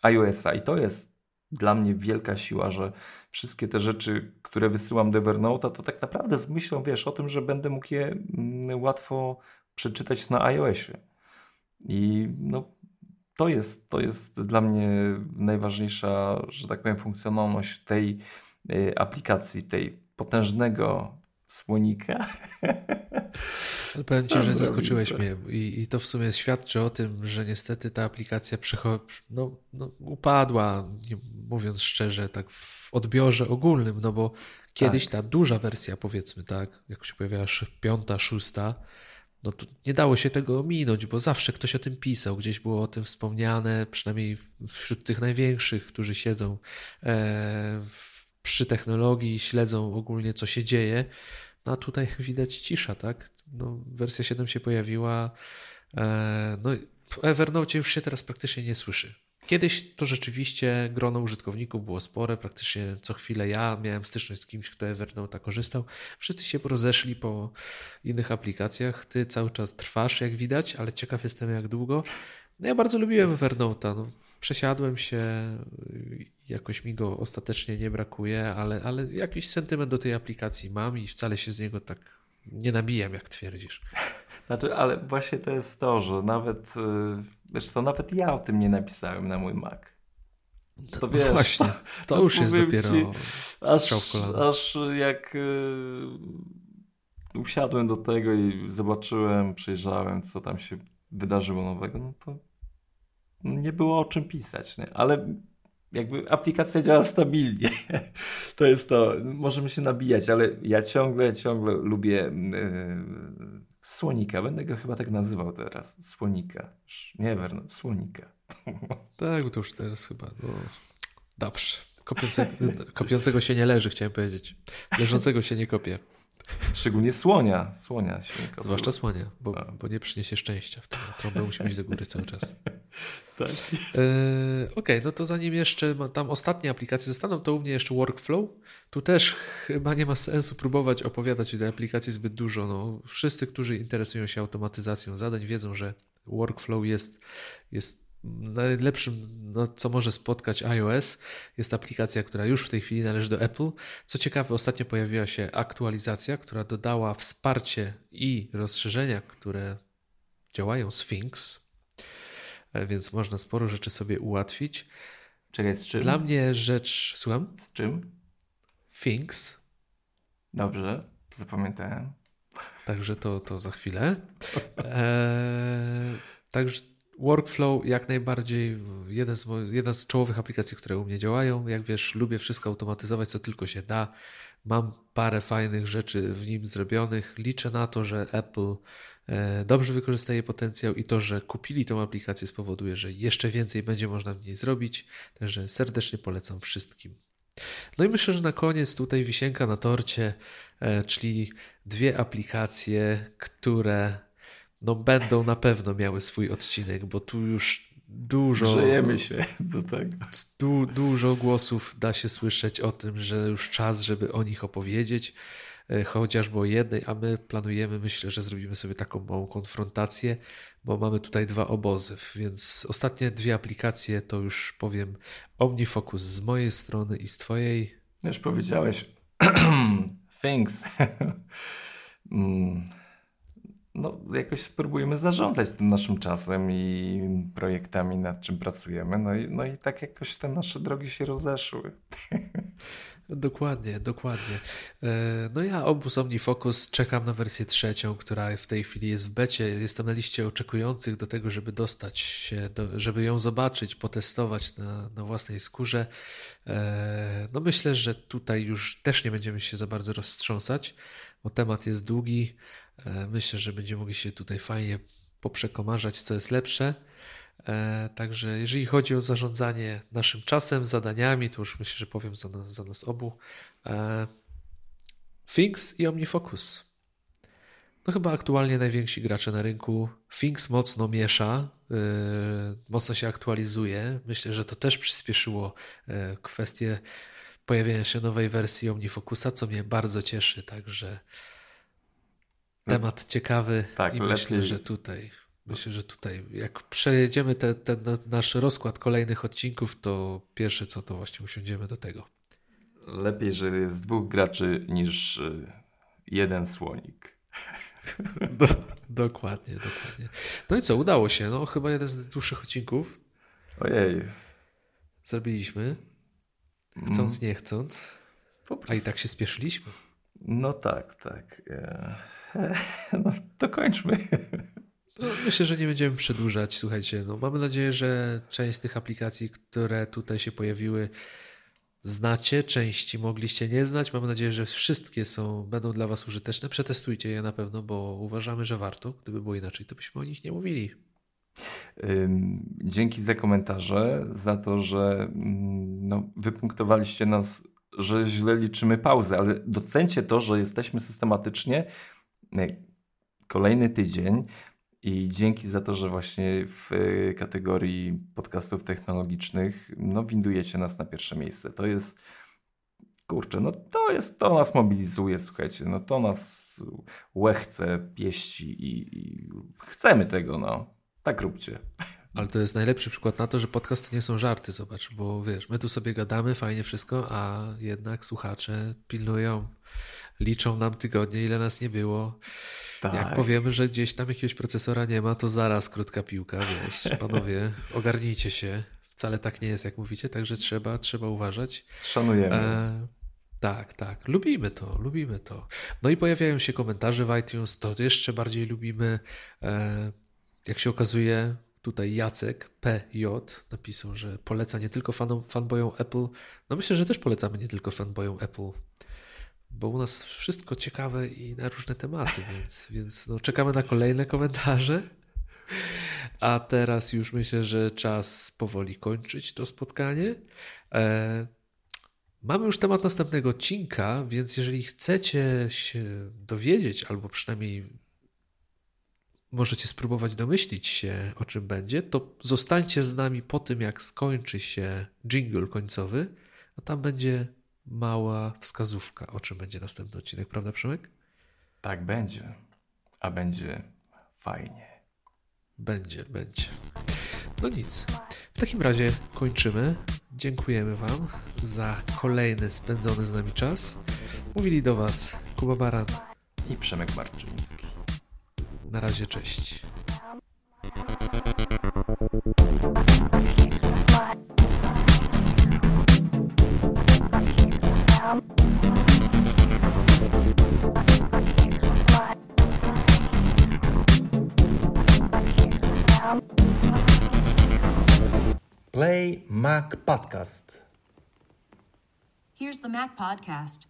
iOS-a i to jest dla mnie wielka siła, że wszystkie te rzeczy, które wysyłam do Evernote'a, to tak naprawdę z myślą, wiesz, o tym, że będę mógł je mm, łatwo przeczytać na iOSie. I no, to jest, to jest dla mnie najważniejsza, że tak powiem, funkcjonalność tej y, aplikacji, tej potężnego słonika. Ale powiem Ci, że zaskoczyłeś mnie I, i to w sumie świadczy o tym, że niestety ta aplikacja no, no, upadła, mówiąc szczerze, tak w odbiorze ogólnym, no bo kiedyś tak. ta duża wersja, powiedzmy tak, jak się pojawiała piąta, szósta, no nie dało się tego ominąć, bo zawsze ktoś o tym pisał, gdzieś było o tym wspomniane, przynajmniej wśród tych największych, którzy siedzą e, przy technologii, śledzą ogólnie, co się dzieje. No a tutaj widać cisza, tak? No, wersja 7 się pojawiła. E, no, w Evernote już się teraz praktycznie nie słyszy. Kiedyś to rzeczywiście grono użytkowników było spore, praktycznie co chwilę ja miałem styczność z kimś, kto Evernote korzystał. Wszyscy się rozeszli po innych aplikacjach. Ty cały czas trwasz, jak widać, ale ciekaw jestem, jak długo. No ja bardzo lubiłem Evernote'a. No, przesiadłem się, jakoś mi go ostatecznie nie brakuje, ale, ale jakiś sentyment do tej aplikacji mam i wcale się z niego tak nie nabijam, jak twierdzisz. Znaczy, ale właśnie to jest to, że nawet, y, wiesz co, nawet ja o tym nie napisałem na mój Mac. To no wiesz, właśnie, to no, już jest dopiero ci, strzał w kolano. Aż jak y, usiadłem do tego i zobaczyłem, przejrzałem, co tam się wydarzyło nowego, no to nie było o czym pisać, nie? ale jakby aplikacja działa stabilnie. To jest to, możemy się nabijać, ale ja ciągle, ciągle lubię yy, Słonika. Będę go chyba tak nazywał teraz. Słonika. Nie Werno, Słonika. Tak, to już teraz chyba, no, dobrze. Kopiące, kopiącego się nie leży, chciałem powiedzieć. Leżącego się nie kopie. Szczególnie słonia. Słonia się Zwłaszcza słonia, bo, bo nie przyniesie szczęścia. Wtedy trąbę musi mieć do góry cały czas. tak. E, Okej, okay, no to zanim jeszcze tam ostatnie aplikacje zostaną, to u mnie jeszcze Workflow. Tu też chyba nie ma sensu próbować opowiadać o tej aplikacji zbyt dużo. No, wszyscy, którzy interesują się automatyzacją zadań, wiedzą, że Workflow jest, jest najlepszym, no, co może spotkać iOS, jest aplikacja, która już w tej chwili należy do Apple. Co ciekawe, ostatnio pojawiła się aktualizacja, która dodała wsparcie i rozszerzenia, które działają z Things, e, więc można sporo rzeczy sobie ułatwić. Czekaj, z czym? Dla mnie rzecz, słucham? Z czym? Things. Dobrze, zapamiętałem. Także to, to za chwilę. Eee, także Workflow jak najbardziej jeden z, jedna z czołowych aplikacji, które u mnie działają. Jak wiesz, lubię wszystko automatyzować, co tylko się da. Mam parę fajnych rzeczy w nim zrobionych. Liczę na to, że Apple e, dobrze wykorzysta potencjał i to, że kupili tą aplikację spowoduje, że jeszcze więcej będzie można w niej zrobić. Także serdecznie polecam wszystkim. No i myślę, że na koniec tutaj wisienka na torcie, e, czyli dwie aplikacje, które no będą na pewno miały swój odcinek, bo tu już dużo. Grzejemy się do tego. Du, dużo głosów da się słyszeć o tym, że już czas, żeby o nich opowiedzieć, e, chociażby o jednej, a my planujemy, myślę, że zrobimy sobie taką małą konfrontację, bo mamy tutaj dwa obozy, więc ostatnie dwie aplikacje to już powiem OmniFocus z mojej strony i z Twojej. Już powiedziałeś. Things. Mm. No, jakoś spróbujemy zarządzać tym naszym czasem i projektami, nad czym pracujemy. No i, no i tak jakoś te nasze drogi się rozeszły. Dokładnie, dokładnie. E, no ja obóz OmniFocus czekam na wersję trzecią, która w tej chwili jest w becie. Jestem na liście oczekujących do tego, żeby dostać się, do, żeby ją zobaczyć, potestować na, na własnej skórze. E, no myślę, że tutaj już też nie będziemy się za bardzo roztrząsać, bo temat jest długi. E, myślę, że będziemy mogli się tutaj fajnie poprzekomarzać, co jest lepsze. E, także jeżeli chodzi o zarządzanie naszym czasem, zadaniami, to już myślę, że powiem za nas, za nas obu. E, Things i OmniFocus. No chyba aktualnie najwięksi gracze na rynku. Things mocno miesza, mocno się aktualizuje. Myślę, że to też przyspieszyło kwestię pojawienia się nowej wersji OmniFocusa, co mnie bardzo cieszy. Także temat ciekawy tak, i myślę, że tutaj myślę, że tutaj jak przejedziemy ten, ten nasz rozkład kolejnych odcinków, to pierwsze co to właśnie usiądziemy do tego. Lepiej, że jest dwóch graczy niż y, jeden słonik. Do, dokładnie, dokładnie. No i co, udało się. No chyba jeden z dłuższych odcinków. Ojej. Zrobiliśmy. Chcąc, mm. nie chcąc. A i tak się spieszyliśmy. No tak, tak. No, dokończmy. No, myślę, że nie będziemy przedłużać. Słuchajcie, no, mamy nadzieję, że część z tych aplikacji, które tutaj się pojawiły, znacie, części mogliście nie znać. Mamy nadzieję, że wszystkie są, będą dla Was użyteczne. Przetestujcie je na pewno, bo uważamy, że warto. Gdyby było inaczej, to byśmy o nich nie mówili. Dzięki za komentarze, za to, że mm, no, wypunktowaliście nas, że źle liczymy pauzę, ale docencie to, że jesteśmy systematycznie kolejny tydzień i dzięki za to, że właśnie w y, kategorii podcastów technologicznych no, windujecie nas na pierwsze miejsce. To jest kurczę, no to jest, to nas mobilizuje, słuchajcie, no to nas łechce, pieści i, i chcemy tego, no. Tak róbcie. Ale to jest najlepszy przykład na to, że podcast to nie są żarty, zobacz, bo wiesz, my tu sobie gadamy, fajnie wszystko, a jednak słuchacze pilnują, liczą nam tygodnie, ile nas nie było. Tak. Jak powiemy, że gdzieś tam jakiegoś procesora nie ma, to zaraz krótka piłka, wiesz, panowie, ogarnijcie się. Wcale tak nie jest, jak mówicie, także trzeba, trzeba uważać. Szanujemy. E, tak, tak. Lubimy to, lubimy to. No i pojawiają się komentarze w iTunes, to jeszcze bardziej lubimy. E, jak się okazuje, tutaj Jacek PJ napisał, że poleca nie tylko fanom, fanboyom Apple. No myślę, że też polecamy nie tylko fanboyom Apple bo u nas wszystko ciekawe i na różne tematy, więc, więc no, czekamy na kolejne komentarze. A teraz już myślę, że czas powoli kończyć to spotkanie. E, mamy już temat następnego odcinka, więc jeżeli chcecie się dowiedzieć, albo przynajmniej możecie spróbować domyślić się, o czym będzie, to zostańcie z nami po tym, jak skończy się jingle końcowy, a tam będzie mała wskazówka, o czym będzie następny odcinek, prawda, Przemek? Tak będzie. A będzie fajnie. Będzie, będzie. No nic. W takim razie kończymy. Dziękujemy Wam za kolejny spędzony z nami czas. Mówili do Was Kuba Baran i Przemek Marczyński. Na razie, cześć. Play Mac Podcast. Here's the Mac Podcast.